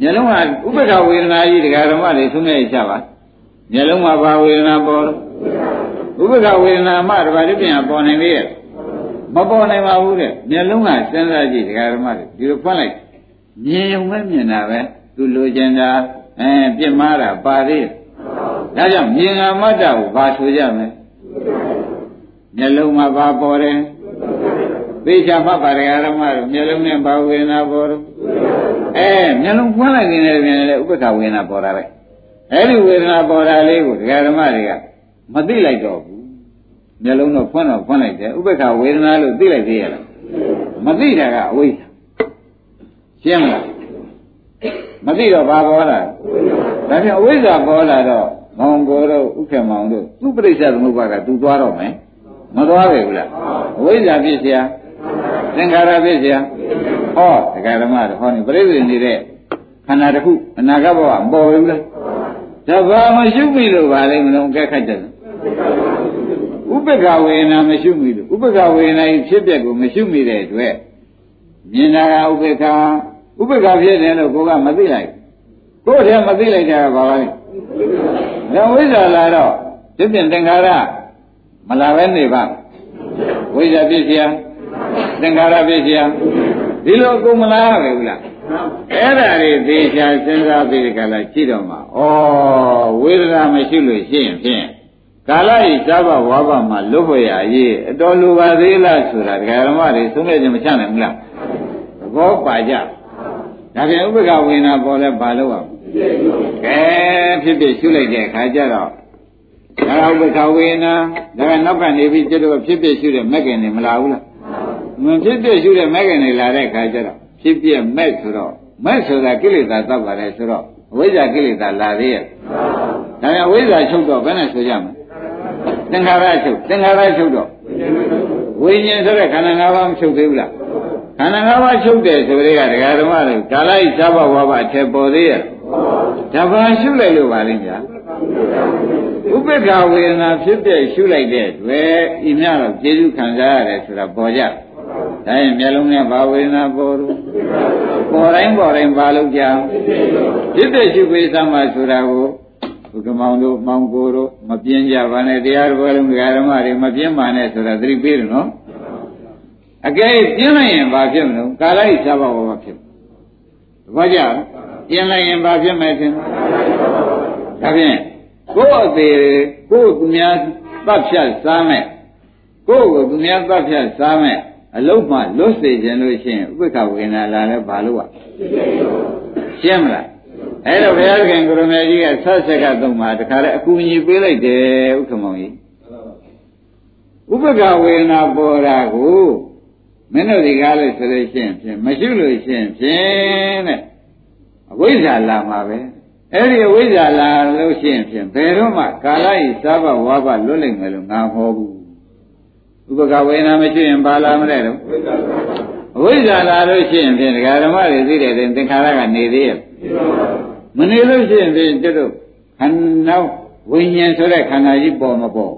မျက်လုံးကဥပိ္ပခဝေဒနာကြီးတရားဓမ္မတွေသုံးနေချပါမျက်လုံးမှာဘာဝေဒနာပေါ်ဥပိ္ပခဝေဒနာမှတပါးတပြန်ပေါ်နိုင်လေရဲ့မပေါ်နိုင်ပါဘူးတဲ့မျက်လုံးကစဉ်းစားကြည့်တရားဓမ္မတွေဒီလိုဖွင့်လိုက်မြင်ုံပဲမြင်တာပဲသူလိုချင်တာအဲပြစ်မှားတာပါသေးဒါကြောင့်မြင်ငါမတ္တကိုဘာဆိုကြမလဲမျက်လုံးမှာဘာပေါ်တယ် သိချာမှတ်ပါရဓမ္မတို့မျက်လုံးနဲ့ဘာဝေဒနာပေါ်တော့အဲမျက်လုံးဖွင့်လိုက်နေတယ်ပြန်လေဥပ္ပခဝေဒနာပေါ်တာပဲအဲ့ဒီဝေဒနာပေါ်တာလေးကိုဒကာဓမ္မတွေကမသိလိုက်တော့ဘူးမျက်လုံးတော့ဖွင့်တော့ဖွင့်လိုက်တယ်ဥပ္ပခဝေဒနာလို့သိလိုက်သေးရလားမသိတာကအဝိဇ္ဇာရှင်းမလားမသိတော့ဘာပေါ်လာဒါဖြင့်အဝိဇ္ဇာပေါ်လာတော့မောင်ကိုတို့ဥက္ကမောင်တို့သူပရိစ္ဆေသမုပ္ပါကသူသွားတော့မယ်မသွားပဲဘူးလားအဝိဇ္ဇာဖြစ်เสีย သင်္ခါရဖြစ်เสียဟောဒကာဓမ္မတို့ဟောနေပရိသေနေတဲ့ခန္ဓာတစ်ခုအနာဂတ်ဘဝမပေါ်ဘူးလားဒါဘာမရှိပြီလို့ဗာလိမ့်မလို့ကဲခတ်တယ်ဥပ္ပခဝေဒနာမရှိမိလို့ဥပ္ပခဝေဒနာဖြစ်ပျက်ကိုမရှိမိတဲ့အတွက်မြင်တာကဥပ္ပခဥပ္ပခဖြစ်တယ်လို့ကိုကမသိလိုက်ကိုယ်တည်းမသိလိုက်တာကဘာလဲဒါဝိဇ္ဇာလာတော့ဒီပြင်သင်္ခါရမလာပဲနေပါဝိဇ္ဇာဖြစ်เสีย သင်္ခါရဖြစ်ခြင်းဒီလိုကုန်မလားပဲဘူးလားအဲ့ဒါတွေသေချာစဉ်းစားပြီးကြလားရှိတော့မှာဩဝေဒနာမရှိလို့ရှိရင်ဖြင့်ကာလဤသဘဝါဘမှာလွတ်ဖို့ရရေးအတော်လိုပါသေးလားဆိုတာဒကာရမတွေသုံးခဲ့ခြင်းမချနိုင်ဘူးလားသဘောပါကြဒါပြန်ဥပက္ခဝေနာပေါ်လဲဘာလို့အောင်ကဲဖြစ်ဖြစ်ရှုလိုက်တဲ့အခါကျတော့ဒါဥပက္ခဝေနာဒါကနောက်ကနေပြီးကျတော့ဖြစ်ဖြစ်ရှုတဲ့မက်ကင်နေမလာဘူးလား မဖြစ်ဖြစ်ရှုတဲ့မက်ကင်နေလာတဲ့အခါကျတော့ဖြစ်ဖြစ်မဲ့ဆိုတော့မဲ့ဆိုတာကိလေသာသတ်ပါတယ်ဆိုတော့အဝိဇ္ဇာကိလေသာလာသေးရဲ့ဒါပြန်အဝိဇ္ဇာချုပ်တော့ဘယ်နဲ့ဆိုကြမလဲသင်္ခါရချုပ်သင်္ခါရချုပ်တော့ဝိညာဉ်ဆိုတဲ့ခန္ဓာ၅ပါးမချုပ်သေးဘူးလားခန္ဓာ၅ပါးချုပ်တယ်ဆိုတဲ့ကဒကာဓမ္မတွေကာလဤသဘောဝါဘအထက်ပေါ်သေးရဲ့ဒါဘာရှုလိုက်လို့ပါလိမ့်ဗျာဥပ္ပခဝေဒနာဖြစ်တဲ့ရှုလိုက်တဲ့တွေ့ဤမြတော့ကျေစုခံစားရတယ်ဆိုတာပေါ်ကြ ဒါရင်မျက်လုံးနဲ့ဘာဝေဒနာပေါ်လို့ပေါ်တိုင်းပေါ်တိုင်းဘာလို့ကြဖြစ်တဲ့ရှုပေးသမှာဆိုတာကိုဘုကမောင်တို့မောင်ကိုတို့မပြင်းကြပါနဲ့တရားတော်လုံးဓမ္မတွေမပြင်းပါနဲ့ဆိုတာသတိပေးတယ်နော်အကယ်ပြင်းလိုက်ရင်ဘာဖြစ်မလို့ကာလဤသဘောဝါဖြစ်ဘာကြပြင်းလိုက်ရင်ဘာဖြစ်မယ်ထင်ဒါဖြင့်ကိုယ့်အသေးကိုယ့်သူများသတ်ဖြတ်စားမယ်ကိုယ့်ကိုသူများသတ်ဖြတ်စားမယ် အလုံးမှလွတ်စေခြင်းလို့ရှိရင်ဥပ္ပခဝေနာလာလဲဘာလို့อ่ะရှင်းမလားအဲ့တော့ဘုရားသခင်ကိုရမေကြီးကဆက်ဆက်ကသုံးမှာတခါတည်းအကူအညီပေးလိုက်တယ်ဥက္ကမောင်ကြီးဥပ္ပခဝေနာပေါ်တာကိုမင်းတို့ဒီကားလို့ဆိုလို့ရှိရင်ဖြင့်မရှိလို့ရှိရင်ဖြင့်တဲ့အဝိဇ္ဇာလာမှာပဲအဲ့ဒီဝိဇ္ဇာလာလို့ရှိရင်ဖြင့်ဘယ်တော့မှကာလဤသဘဝါဘလွတ်လိမ့်မယ်လို့ငါဟောဘူး ဥပကဝေနာမရှိရင်ပါလာမလဲတော့ဝိဇ္ဇာလာလို့ရှိရင်ဖြင့်ဒကာဓမ္မတွေသိတဲ့သင်္ခါရကနေသေးရဲ့မနေလို့ရှိရင်ဖြင့်တို့ခန္ဓာဝိညာဉ်ဆိုတဲ့ခန္ဓာကြီးပေါ်မပေါ်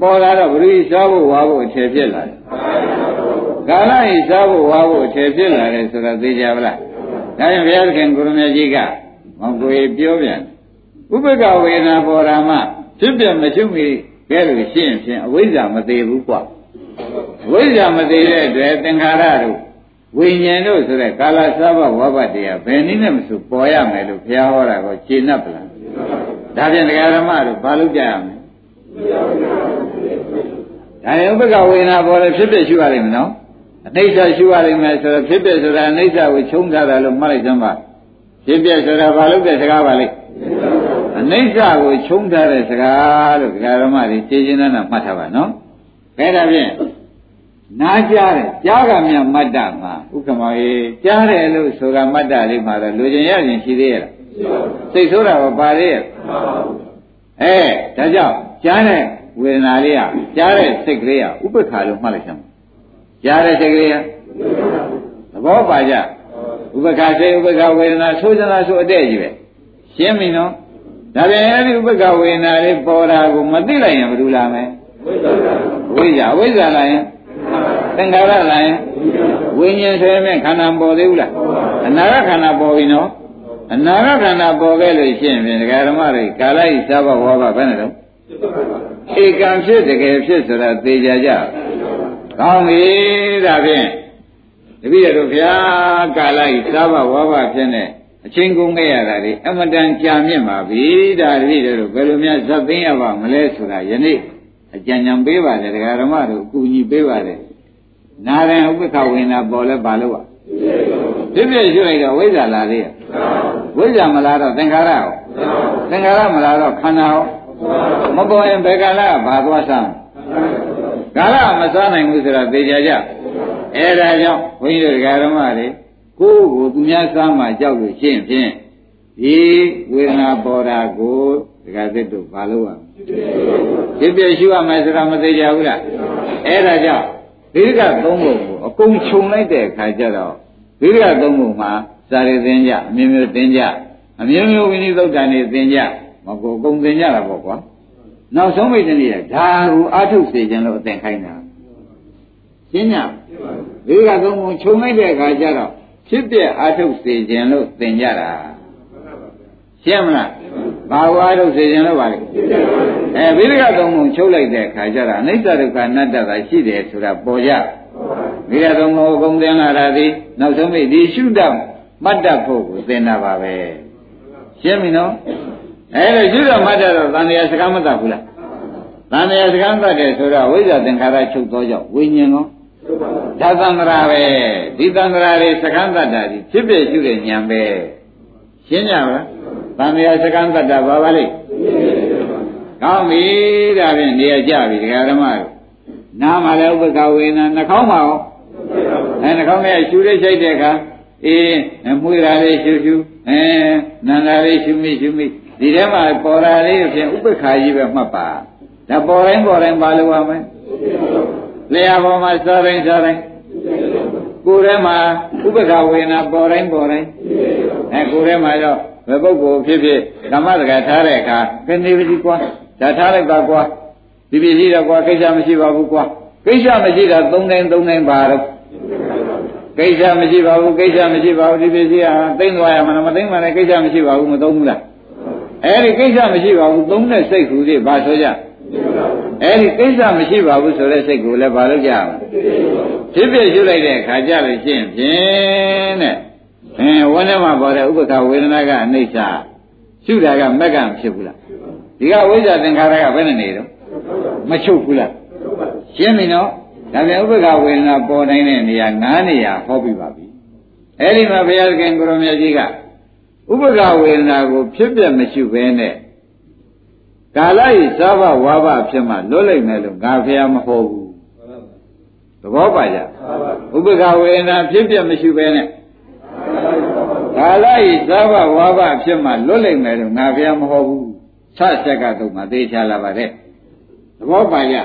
ပေါ်လာတော့ဘုရားစားဖို့ဝါဖို့အထည်ဖြစ်လာတယ်ကာလဤစားဖို့ဝါဖို့အထည်ဖြစ်လာတယ်ဆိုတော့သိကြပါလားဒါကြောင့်ဘုရားသခင်ကိုရမကြီးကမောင်ကိုပြောပြန်ဥပက္ခဝေဒနာပေါ်တာမှဖြစ်ပြမချုပ်မီ ကဲလို့ရှင်းဖြင့်အဝိဇ္ဇာမသေးဘူးကွာဝိဇ္ဇာမသေးတဲ့အတွက်သင်္ခါရတို့ဝိညာဉ်တို့ဆိုတဲ့ကာလသဘောဝဘတရားဘယ်နည်းနဲ့မဆိုပေါ်ရမယ်လို့ဘုရားဟောတာကိုရှင်း납ပလားဒါဖြင့်တရားဓမ္မတို့ဘာလို့ကြရမလဲဒါရင်ဥပက္ခဝေဒနာပေါ်တယ်ဖြစ်ဖြစ်ရှိရလိမ့်မယ်နော်အနိစ္စရှိရလိမ့်မယ်ဆိုတော့ဖြစ်ဖြစ်ဆိုတာအနိစ္စကိုချုံထားတာလို့မှတ်လိုက်စမ်းပါဖြစ်ဖြစ်ဆိုတာဘာလို့တဲ့စကားပါလိမ့်အ နိစ္စကိုချုံထားတဲ့စကားလို့ဒကာရမတွေကျေချင်းနာမှတ်ထားပါနော်အဲဒါဖြင့်နားကြားတယ်ကြားကမြမတ္တမှာဥက္ကမောရေကြားတယ်လို့ဆိုတာမတ္တလေးမှာတော့လူကျင်ရရင်ရှိသေးရဲ့လားစိတ်ဆိုးတာကပါသေးရဲ့အဲဒါကြောင့်ကြားတဲ့ဝေဒနာလေးကကြားတဲ့စိတ်ကလေးကဥပ္ပခါလို့မှတ်လိုက်စမ်းကြားတဲ့စိတ်ကလေးကသဘောပါကြဥပ္ပခါစိတ်ဥပ္ပခါဝေဒနာဆိုးစလားဆိုအတဲ့ကြီးပဲရှင်းပြီနော် ဒါပြန်အဲဒီဥပ္ပခါဝေဒနာလေးပေါ်တာကိုမသိလိုက်ရင်ဘယ်လိုလာမလဲဝိဇ္ဇာဝိဇ္ဇာလာရင်သင်္ခါရလာရင်ဝိညာဉ်ဆိုရင်ခန္ဓာပေါ်သေးဘူးလားအနာဂတ်ခန္ဓာပေါ်ပြီနော်အနာဂတ်ခန္ဓာပေါ်ခဲ့လို့ရှိရင်ဒကာဓမ္မတွေကာလဤသဘောဝါဘဘယ်နဲ့တော့ဧကံဖြစ်တကယ်ဖြစ်ဆိုတာသိကြကြကောင်းပြီဒါဖြင့်တပည့်တော်ဗျာကာလဤသဘောဝါဘဖြစ်နေ အချင်းကုန်ခဲ့ရတာဒီအမတန်ကြာမြင့်ပါပြီဒါတပည့်တော်ဘယ်လိုများဇတ်သိမ်းရပါမလဲဆိုတာယနေ့အကြံဉာဏ်ပေးပါတယ်ဒကာဓမ္မတို့အကူအညီပေးပါတယ်နာရင်ဥပ္ပခဝေနာပေါ်လဲပါလို့ပါဖြစ်ဖြစ်ရွှေ့တော့ဝိဇ္ဇာလာသေးရဲ့ဝိဇ္ဇာမလာတော့သင်္ခါရရောသင်္ခါရမလာတော့ခန္ဓာရောမပေါ်ရင်ဘယ်ကာလကဘာသွားစမ်းကာလမစားနိုင်ဘူးဆိုတာသိကြကြအဲဒါကြောင့်ဘုန်းကြီးတို့ဒကာဓမ္မတွေ ကိုယ်ကိုသူများစားမှကြောက်လို့ရှင်းဖြင့်ဒီဝေဒနာပေါ်တာကိုဒကာသစ်တို့ဘာလို့ရမလဲဖြစ်ဖြစ်ရှိရမယ်ဆိုတာမသိကြဘူးလားအဲဒါကြောင့်ဒိဋ္ဌကသုံးပုံကိုအကုန်ခြုံလိုက်တဲ့အခါကျတော့ဒိဋ္ဌကသုံးပုံမှာစာရသင်ကြအမျိုးမျိုးသင်ကြအမျိုးမျိုးဝိနည်းသုတ်တန်နေသင်ကြမကိုအကုန်သင်ကြတာပေါ့ကွာနောက်ဆုံးမိတ်တည်းကဒါကိုအာထုစေခြင်းလို့အသင်ခိုင်းတာရှင်းညဒိဋ္ဌကသုံးပုံခြုံလိုက်တဲ့အခါကျတော့ ဖြစ်ပြအာထုစေခြင်းလို့သင်ကြတာရှင်းမလားဘာဝါထုတ်စေခြင်းလို့ပါလေအဲဗိဓကသုံးပုံချုပ်လိုက်တဲ့အခါကျတော့အနိစ္စဒုက္ခအနတ္တသာရှိတယ်ဆိုတာပေါ်ကြဗိဓကသုံးပုံအကုန်သင်လာတာဒီနောက်ဆုံးမိဒီရှုတတ်မှတ်တတ်ဖို့ကိုသင်တာပါပဲရှင်းပြီနော်အဲဒါရှုတတ်မှတ်တတ်တော့သံဃာစကားမတတ်ဘူးလားသံဃာစကားတတ်တယ်ဆိုတော့ဝိဇ္ဇာသင်္ခါရချုပ်သောကြောင့်ဝိညာဉ်ကော ဒါသံဃာပဲဒီသံဃာတွေစကားတတ်တာဒီဖြစ်ဖြစ်ရှုတဲ့ဉာဏ်ပဲရှင်းကြပါလားသံဃာစကံတတ္တဘာပါလိကောင်းပြီဒါဖြင့်နေရာကြပြီဒကာဓမ္မတို့နားမှာလည်းဥပ္ပခဝေနာနှာခေါင်းမှာရောအဲနှာခေါင်းထဲရှူလေးချိတ်တဲ့အခါအေးမွေးတာလေးရှူရှူအဲနန္ဒာလေးရှူမိရှူမိဒီထဲမှာပေါ်တာလေးဖြင့်ဥပ္ပခာကြီးပဲမှတ်ပါဒါပေါ်တိုင်းပေါ်တိုင်းပါလို့ရမယ် လျှာပေါ်မှာစားတိုင်းစားတိုင်းကိုယ်ထဲမှာဥပ္ပခာဝေနာပေါ်တိုင်းပေါ်တိုင်းအဲကိုယ်ထဲမှာတော့ဘယ်ပုဂ္ဂိုလ်ဖြစ်ဖြစ်ဓမ္မစကားထားတဲ့အခါကနေပါစီကွာဒါထားလိုက်ပါကွာဒီပစ္စည်းတော့ကွာကိစ္စမရှိပါဘူးကွာကိစ္စမရှိတာသုံးတိုင်းသုံးတိုင်းပါတော့ကိစ္စမရှိပါဘူးကိစ္စမရှိပါဘူးဒီပစ္စည်းဟာသိမ့်သွားရမှာမသိမ့်မှလည်းကိစ္စမရှိပါဘူးမသုံးဘူးလားအဲဒီကိစ္စမရှိပါဘူးသုံးတဲ့စိတ်ကူတွေဘာဆိုကြ အဲဒီကိစ္စမရှိပါဘူးဆိုတဲ့စိတ်ကူလည်းဘာလို့ကြအောင်ဖြစ်ဖြစ်ရှုလိုက်တဲ့အခါကြလို့ရှိရင်ဖြင့်တဲ့အင်းဝန်းထဲမှာပေါ်တဲ့ဥပ္ပခဝေဒနာကအနိစ္စရှုတာကမက်ကမဖြစ်ဘူးလားဒီကဝိဇ္ဇာသင်္ခါရကဘယ်နဲ့နေတော့မချုပ်ဘူးလားရှင်းပြီနော်ဒါပြန်ဥပ္ပခဝေဒနာပေါ်နိုင်တဲ့နေရာ၅နေရာဟောပြပါပြီအဲ့ဒီမှာဘုရားသခင်ကိုရမကြီးကဥပ္ပခဝေဒနာကိုဖြစ်ပြမရှိဘဲနဲ့ ကာလဤသဘဝါဘဖြစ်မှလွတ်လိုက်မယ်လို့ငါဖះမဟောဘူးသဘောပါကြဥပ္ပခဝေဒနာဖြစ်ပြမရှိဘဲနဲ့ကာကာလဤသဘဝါဘဖြစ်မှလွတ်လိမ့်မယ်လို့ငါဘုရားမဟုတ်ဘူးဆက်ဆက်ကတော့မှသိချလာပါတဲ့သဘောပါကြ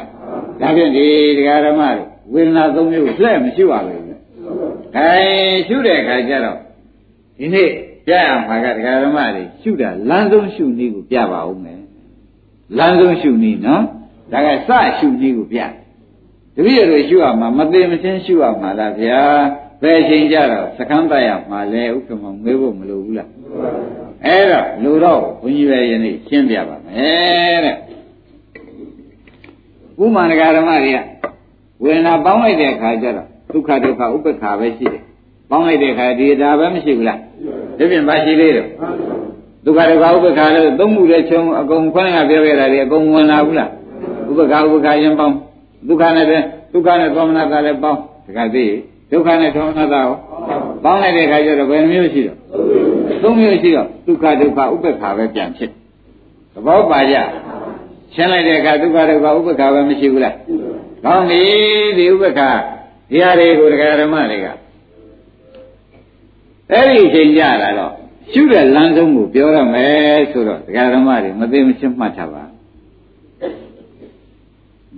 ဒါဖြင့်ဒီတရားဓမ္မတွေဝေဒနာသုံးမျိုးလှည့်မရှိပါဘူးခိုင်ရှုတဲ့အခါကျတော့ဒီနေ့ပြရမှာကတရားဓမ္မတွေရှုတာလမ်းဆုံးရှုနည်းကိုပြပါဦးမယ် လမ်းဆုံးရှုနည်းနော်ဒါကစရှုနည်းကိုပြတပည့်ရတို့ရှုရမှာမသိမချင်းရှုရမှာလားဗျာဘယ်ချိန်ကြတော့စကမ်းတရမှာလဲဥက္ကမမေးဖို့မလိုဘူးလားအဲ့တော့လူတော့ဘုန်းကြီးပဲယနေ့ရှင်းပြပါမယ်တဲ့ဥမာဒကာဓမ္မတွေကဝေဒနာပေါင်းလိုက်တဲ့အခါကျတော့ဒုက္ခဒုက္ခဥပ္ပခါပဲရှိတယ်ပေါင်းလိုက်တဲ့အခါဒီဒါပဲမရှိဘူးလားဒီပြင်ပါရှိသေးတယ် ဒုက္ခဒုက္ခဥပ္ပခါလို့သုံးမှုတဲ့ချုံအကုန်ခွန်းကပြောခဲ့တာတွေအကုန်ဝင်လာဘူးလားဥပ္ပခါဥပ္ပခါရင်ပေါင်းဒုက္ခနဲ့ဒုက္ခနဲ့သောမနတာလည်းပေါင်းတခါသိဒုက္ခနဲ့သောမနတာရောပေါင်းလိုက်တဲ့အခါကျတော့ဘယ်နှမျိုးရှိတော့သုံးမျိုးရှိတော့ဒုက္ခဒုက္ခဥပ္ပခါပဲပြန်ဖြစ်သဘောပါကြရှင်းလိုက်တဲ့အခါဒုက္ခဒုက္ခဥပ္ပခါပဲမရှိဘူးလားကောင်းပြီဒီဥပ္ပခါဒီဟာတွေကိုတရားဓမ္မတွေကအဲ့ဒီအချိန်ကြလာတော့ ရှုတဲ့လမ်းဆုံးကိုပြောရမယ်ဆိုတော့တရားဓမ္မတွေမသိမချင်းမှတ်ထားပါ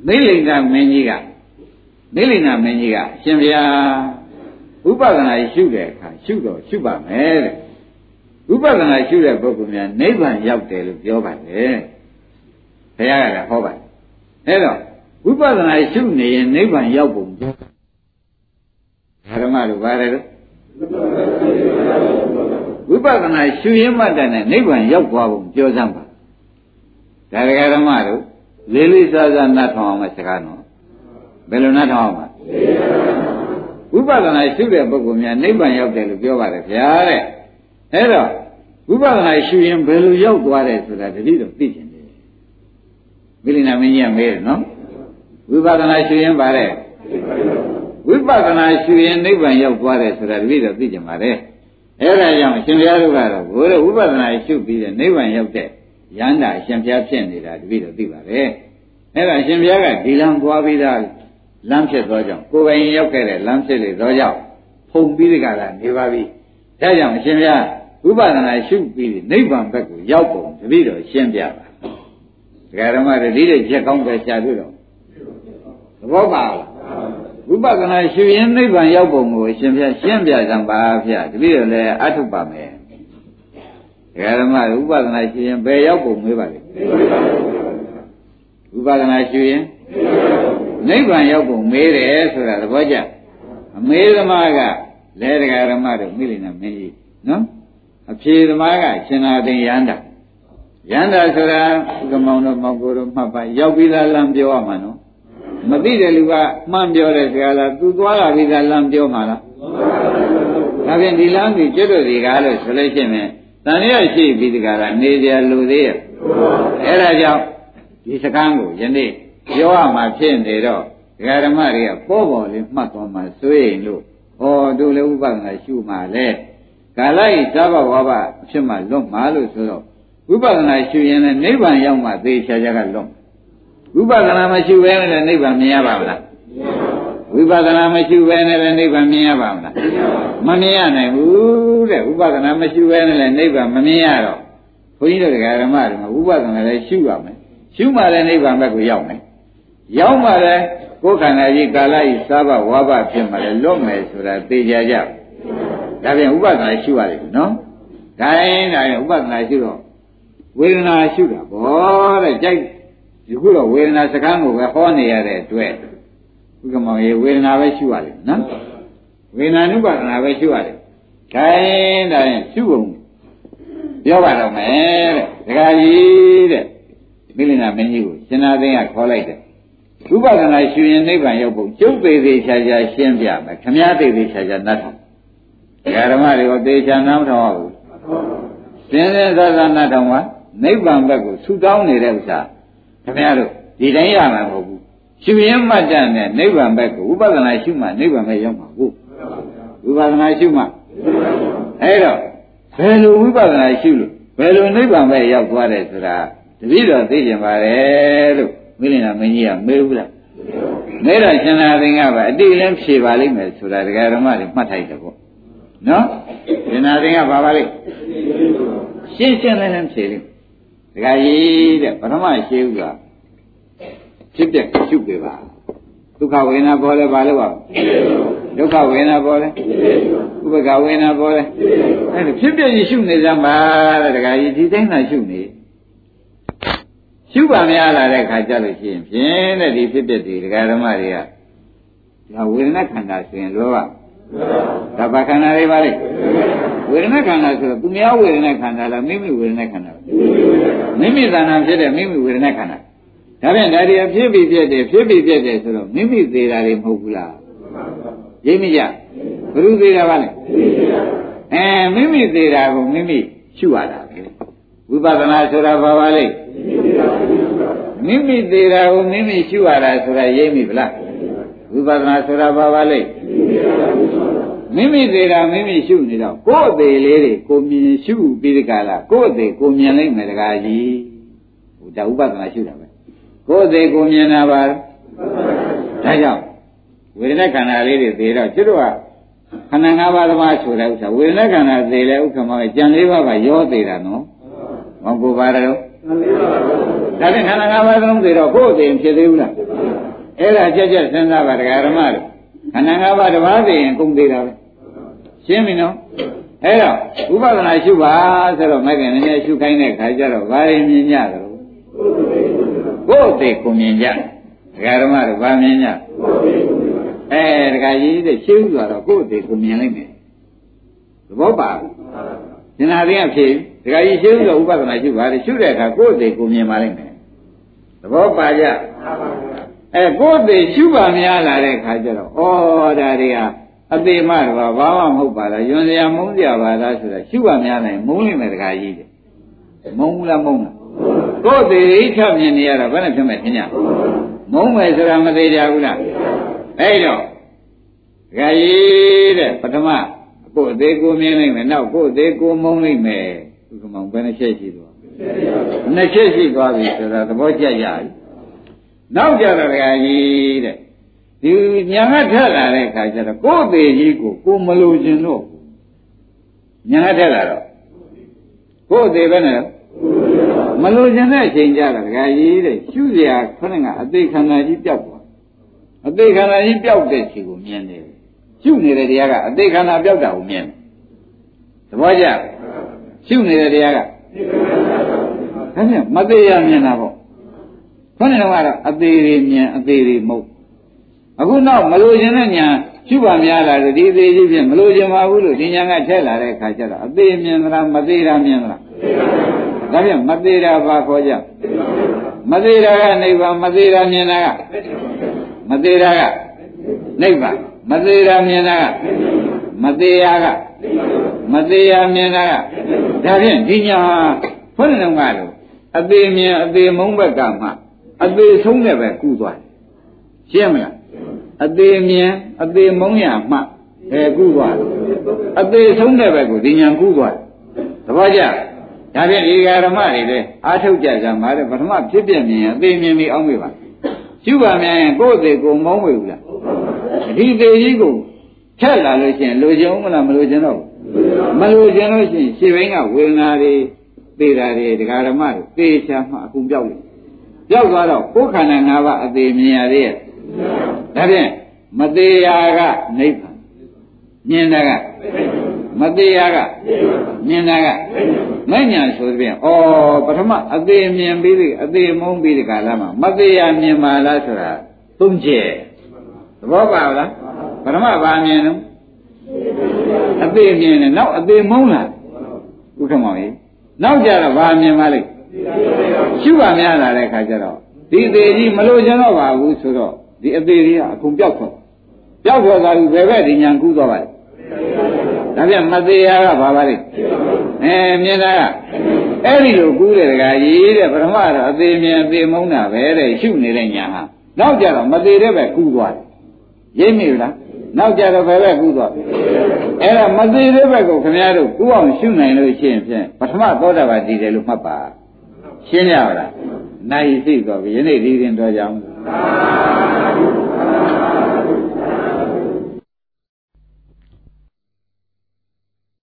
မိလိန်ကမင်းကြီးကမိလိန်ကမင်းကြီးကရှင်ဗျာဥပဒနာရှုတဲ့အခါရှုတော့ရှုပါမယ်တဲ့ဥပဒနာရှုတဲ့ပုဂ္ဂိုလ်များနိဗ္ဗာန်ရောက်တယ်လို့ပြောပါတယ်ဘုရားကလည်းဟောပါတယ်အဲ့တော့ဝိပဿနာရှုနေရင်နိဗ္ဗာန်ရောက်ပုံဓမ္မတို့ပါတယ်လို့ ဝိပဿနာရှုရင်းမှတ်တဲ့နိဗ္ဗာန်ရောက်သွားပုံပြောစမ်းပါဒါကြဓမ္မတို့လေးလေးစားစားနှတ်ထောင်အောင်မစကားနော်ဘယ်လိုနှတ်ထောင်အောင်မဝိပဿနာရှုတဲ့ပုဂ္ဂိုလ်များနိဗ္ဗာန်ရောက်တယ်လို့ပြောပါတယ်ဗျာတဲ့အဲ့တော့ဝိပဿနာရှုရင်ဘယ်လိုရောက်သွားတယ်ဆိုတာတတိတော့သိကျင်တယ်မိလိနာမင်းကြီးကမေးတယ်နော်ဝိပဿနာရှုရင်ပါတဲ့ဝိပဿနာရှုရင်နိဗ္ဗာန်ရောက်သွားတယ်ဆိုတာတပည့်တော်သိကြပါလေ အဲဒါကြောင့်ရှင်ဘုရားတို့ကတော့ဘိုးတို့ဝိပဿနာရှုပြီးတဲ့နိဗ္ဗာန်ရောက်တဲ့ရဟန္တာအရှင်ဘုရားဖြစ်နေတာတပည့်တော်သိပါလေအဲဒါရှင်ဘုရားကဒီလမ်းသွားပြီးသားလမ်းဖြစ်သောကြောင့်ကိုယ်ပိုင်ရောက်ခဲ့တဲ့လမ်းဖြစ်လေသောကြောင့်ဖုံပြီးကြတာနေပါပြီဒါကြောင့်ရှင်ဘုရားဝိပဿနာရှုပြီးနိဗ္ဗာန်ဘက်ကိုရောက်ပုံတပည့်တော်ရှင်းပြပါဒကာဓမ္မတွေဒီတဲ့ချက်ကောင်းပဲရှားပြီးတော့သဘောပါလား ဝိပဿနာရှုရင်နိဗ္ဗာန်ရောက်ပုံကိုရှင်ပြရှင်းပြကြပါဗျာတပည့်တော်လည်းအထုပါမယ်ဒကာဓမ္မဝိပဿနာရှုရင်ဘယ်ရောက်ပုံမေးပါလဲဝိပဿနာရှုရင်နိဗ္ဗာန်ရောက်ပုံမေးတယ်ဆိုတာသဘောကျအမေသမားကလဲဒကာဓမ္မတို့မိလိနာမင်းကြီးနော်အဖြေသမားကရှင်နာသိရန္တာရန္တာဆိုတာကမောင်တို့မောင်ကိုတို့မှတ်ပါရောက်ပြီးသားလမ်းပြောရမှာနော် မသိတဲ့လူကမှန်ပြောတဲ့စကားလားသူသွားလာပြီးသားလမ်းပြောမှာလားဒါဖြင့်ဒီလမ်းကြီးကျွတ်တို့ဒီကားလို့ဆိုလို့ရှိရင်တန်ရရှိပြီးဒီကားကနေကြလူသေးရဲ့အဲဒါကြောင့်ဒီစကားကိုယနေ့ပြောရမှာဖြစ်နေတော့ဒကာဓမ္မတွေကပေါ်ပေါ်လေးမှတ်သွားမှဆွေးရင်လို့ဟောတို့လည်းဥပဒနာရှုမှလဲကာလဤသဘဝဘဖြစ်မှလွတ်မှာလို့ဆိုတော့ဝိပဿနာရှုရင်လည်းနိဗ္ဗာန်ရောက်မှသေချာချာကလွတ် ဝိပဿနာမရှိဘဲနဲ့လည်းနိဗ္ဗာန်မြင်ရပါမလားဝိပဿနာမရှိဘဲနဲ့လည်းနိဗ္ဗာန်မြင်ရပါမလားမမြင်ရနိုင်ဘူးတဲ့ဝိပဿနာမရှိဘဲနဲ့လည်းနိဗ္ဗာန်မမြင်ရတော့ဘုန်းကြီးတို့ဓမ္မတွေမှာဝိပဿနာလည်းရှုရမယ်ရှုမှလည်းနိဗ္ဗာန်ဘက်ကိုရောက်မယ်ရောက်မှလည်းကိုယ်ခန္ဓာကြီးကာလဤစားဘဝါဘဖြစ်မှလည်းလွတ်မယ်ဆိုတာသိကြကြဒါပြန်ဥပဒနာရှုရတယ်နော်ဒါရင်ဒါရင်ဥပဒနာရှုတော့ဝေဒနာရှုတာဗောတဲ့ကြိုက် ဒီခုတော့ဝေဒနာစကားကိုပဲဟောနေရတဲ့အတွက်ဥက္ကမောင်ရေဝေဒနာပဲရှုရတယ်နော်ဝေဒနာနုပါဒနာပဲရှုရတယ်ခိုင်းဒါရင်ရှုကုန်ပြောပါတော့မယ်တဲ့ဒကာကြီးတဲ့မိလနာမင်းကြီးကိုရှင်နာသိန်းကခေါ်လိုက်တယ်ဥပဒနာရှုရင်နိဗ္ဗာန်ရောက်ဖို့ကျုပ်သေးသေးချာချာရှင်းပြမယ်ခမည်းသေးသေးချာချာနတ်ထောင်ဒကာဓမ္မတွေကိုသေချာနားမထောင်ဘူးစင်းစင်းသာသာနတ်ထောင်ကနိဗ္ဗာန်ဘက်ကိုဆူတောင်းနေတဲ့ဥစ္စာ ခင်ဗျားတို့ဒီတိုင်းရမှာမဟုတ်ဘူးရှုရင်မှတ်တဲ့နဲ့နိဗ္ဗာန်ဘက်ကိုဥပဒနာရှုမှနိဗ္ဗာန်ပဲရောက်မှာကိုဝိပဿနာရှုမှအဲ့တော့ဘယ်လိုဝိပဿနာရှုလို့ဘယ်လိုနိဗ္ဗာန်ပဲရောက်သွားတယ်ဆိုတာတပည့်တော်သိကြပါတယ်လို့မိလင်နာမင်းကြီးကမေးဘူးလားမေးတော့ရှင်သာသင်္ကပါအတိလည်းဖြေပါလိမ့်မယ်ဆိုတာဒကာဓမ္မတွေမှတ်ထိုက်တယ်ပေါ့နော်ဉာဏ်သင်ကဘာပါလိမ့်ရှင်းရှင်းလင်းလင်းဖြေလိမ့် ဒကာကြီးတဲ့ပထမရှိဥကဖြစ်ပြရှုပ်ပြပါဒုက္ခဝေဒနာပေါ်လဲဘာလို့ပါဒုက္ခဝေဒနာပေါ်လဲဥပ္ပခဝေဒနာပေါ်လဲအဲ့ဒါဖြစ်ပြကြီးရှုနေစမ်းပါတဲ့ဒကာကြီးဒီတိုင်းသာရှုနေရှုပါများလာတဲ့ခါကြလို့ရှိရင်ဖြင့်တဲ့ဒီဖြစ်ပြတွေဒကာဓမ္မတွေကဒါဝေဒနာခန္ဓာဆိုရင်လောကဒါဘာခန္ဓာတွေပါလဲဝေဒနာခန္ဓာဆိုတော့သူများဝေဒနာခန္ဓာလားမိမိဝေဒနာခန္ဓာလား မိမိသဏ္ဍာန်ဖြစ်တဲ့မိမိဝေဒနာခန္ဓာဒါပြန်ဒါတွေဖြစ်ပြီးပြည့်တယ်ဖြစ်ပြီးပြည့်တယ်ဆိုတော့မိမိသေးတာတွေမဟုတ်ဘူးလားရိပ်မိကြဘယ်သူသေးတာပါလဲအဲမိမိသေးတာကိုမိမိရှုရတာပဲဝိပဿနာဆိုတာဘာပါလဲမိမိသေးတာကိုမိမိရှုရတာဆိုတာရိပ်မိဗလားဝိပဿနာဆိုတာဘာပါလဲ မိမိသေးတာမိမိရှုနေတော့ကိုယ်အသေးလေးတွေကိုမြင်ရှုပြီးဒီကလာကိုယ်အသေးကိုမြင်လိုက်မယ်တကားကြီးဟိုဒါဥပဒနာရှုတာပဲကိုယ်အသေးကိုမြင်တာပါဒါကြောင့်ဝေဒနာခန္ဓာလေးတွေသေးတော့ကျွတ်တော့ခန္ဓာ၅ပါးသမားဆိုတဲ့ဥစ္စာဝေဒနာခန္ဓာသေးတဲ့ဥက္ကမကကြံလေးပါးကရောသေးတာနော်မဟုတ်ပါတော့ဒါဖြင့်ခန္ဓာ၅ပါးလုံးသေးတော့ကိုယ်အသေးဖြစ်သေးဘူးလားအဲ့ဒါကြက်ကြက်စဉ်းစားပါတရားဓမ္မတို့ခန္ဓာ၅ပါးတစ်ပါးသိရင်ကုန်သေးတာပဲ ရှင်းပြီနော်အဲ့တော့ဥပဒနာရှုပါဆိုတော့မကင်နည်းနည်းရှုခိုင်းတဲ့ခါကျတော့ဘာရင်မြင်ကြသလဲကိုယ်သိကိုမြင်ကြတရားဓမ္မတို့ဘာမြင်ကြအဲတခါကြီးတဲ့ရှင်းဥစွာတော့ကိုယ်သိကိုမြင်လိုက်မယ်သဘောပါဉာဏ်ရင်းအဖြစ်တခါကြီးရှင်းဥစွာဥပဒနာရှုပါလေရှုတဲ့အခါကိုယ်သိကိုမြင်ပါလိမ့်မယ်သဘောပါကြအဲကိုယ်သိရှုပါများလာတဲ့ခါကျတော့ဩဒါတွေဟာ အသေးမှတော့ဘာမှမဟုတ်ပါလားယွန်စရာမုန်းစရာပါလားဆိုတာရှုပါများနိုင်မုန်းလိမ့်မယ်တခါကြီးတဲ့မုန်းဘူးလားမုန်းလားကိုယ်သေးချမြင်နေရတော့ဘယ်နဲ့ဖြစ်မဲ့ထင်ကြမုန်းမယ်ဆိုတာမသေးကြဘူးလားအဲ့တော့တခါကြီးတဲ့ပထမကိုယ်သေးကိုမြင်နိုင်မယ်နောက်ကိုယ်သေးကိုမုန်းနိုင်မယ်ဥက္ကမောင်ဘယ်နှချက်ရှိသွားနှစ်ချက်ရှိသွားပြီဆိုတာသဘောကျကြပြီနောက်ကြတော့တခါကြီးတဲ့ ဒီညာကထက်လာတဲ့အခါကျတော့ကိုယ်သေးကြီးကိုကိုမလိုချင်တော့ညာကထက်လာတော့ကိုယ်သေးပဲနဲ့မလိုချင်တဲ့အချိန်ကြတော့ဒကာကြီးတဲ့ရှုစရာခဏကအသေးခန္ဓာကြီးပျောက်သွားအသေးခန္ဓာကြီးပျောက်တဲ့ချိန်ကိုမြင်တယ်ရှုနေတဲ့တရားကအသေးခန္ဓာပျောက်တာကိုမြင်တယ်သဘောကျရှုနေတဲ့တရားကဒါဖြင့်မသေးရမြင်တာပေါ့ခေါင်းကတော့အသေးတွေမြင်အသေးတွေမဟုတ် အခုနောက်မလိုချင်တဲ့ညာရှုပါများလာတယ်ဒီသေးကြီးဖြင့်မလိုချင်ပါဘူးလို့ဒီညာကထက်လာတဲ့အခါကျတော့အသေးမြင်သလားမသေးတာမြင်သလားဒါဖြင့်မသေးတာဘာခေါ်ကြမသေးတာကနိဗ္ဗာန်မသေးတာမြင်တာကမသေးတာကနိဗ္ဗာန်မသေးတာမြင်တာကမသေးရကမသေးရမြင်တာကဒါဖြင့်ဒီညာဘုန်းတော်ကတော့အသေးမြင်အသေးမုန်းဘက်ကမှအသေးဆုံးတဲ့ပဲကူးသွားရှင်းမလား အသေးမြင်အသေးမုံရမှအဲကုသွားအသေးဆုံးတဲ့ဘက်ကိုဒီညာကုသွားသဘောကျဒါဖြင့်ဒီဃာရမတွေလည်းအာထုတ်ကြကြမှာတဲ့ပထမဖြစ်ပြမြင်အသေးမြင်ပြီးအောင်းမေးပါရှုပါမြန်ရင်ကိုယ့်အသေးကိုမုံဝေဘူးလားဒီသေးကြီးကိုဖြတ်လာလို့ရှိရင်လိုချင်ဦးမလားမလိုချင်တော့မလိုချင်လို့ရှိရင်ရှေ့ဘင်းကဝေဒနာတွေသေတာတွေဒကာရမတွေသေချာမှအကုန်ပြောက်လို့ပြောက်သွားတော့ကိုယ်ခန္ဓာ၅ပါးအသေးမြင်ရသေးရဲ့ ဒါဖြင့်မသေးရာကနိဗ္ဗာန်မြင်တာကမသေးရာကမြင်တာကမဲ့ညာဆိုတဲ့ဩပထမအသေးမြင်ပြီးအသေးမုန်းပြီးဒီကာလမှာမသေးရာမြင်ပါလားဆိုတာသုံးချက်သဘောပါလားပထမဘာမြင်တော့အသေးမြင်တယ်နောက်အသေးမုန်းလားဥက္ကမောင်ကြီးနောက်ကြတော့ဘာမြင်ပါလိမ့်ရှုပါများလာတဲ့ခါကျတော့ဒီသေးကြီးမလို့ကျွန်တော့ပါဘူးဆိုတော့ ဒီအသေးကြီးကအကုန်ပြောက်သွားပြောက်သွားတာဘယ်ဘက်ဒီညာကူးသွားပါလဲဒါပြန်မသေးရကဘာပါလဲအဲမြင်တာကအဲ့ဒီလိုကူးတဲ့ကကြီးတဲ့ပထမတော့အသေးမြင်အသေးမုန်းတာပဲတဲ့ရှုနေတဲ့ညာဟာနောက်ကြတော့မသေးတဲ့ဘက်ကူးသွားတယ်ရိပ်မိလားနောက်ကြတော့ဘယ်ဘက်ကူးသွားအဲ့ဒါမသေးတဲ့ဘက်ကိုခင်ဗျားတို့ကူးအောင်ရှုနိုင်လို့ရှိရင်ဖြင့်ပထမသောတာပတိတယ်လို့မှတ်ပါရှင်းရပါလား နိုင်သိသွားပြီယနေ့ဒီရင်တော်ကြအောင်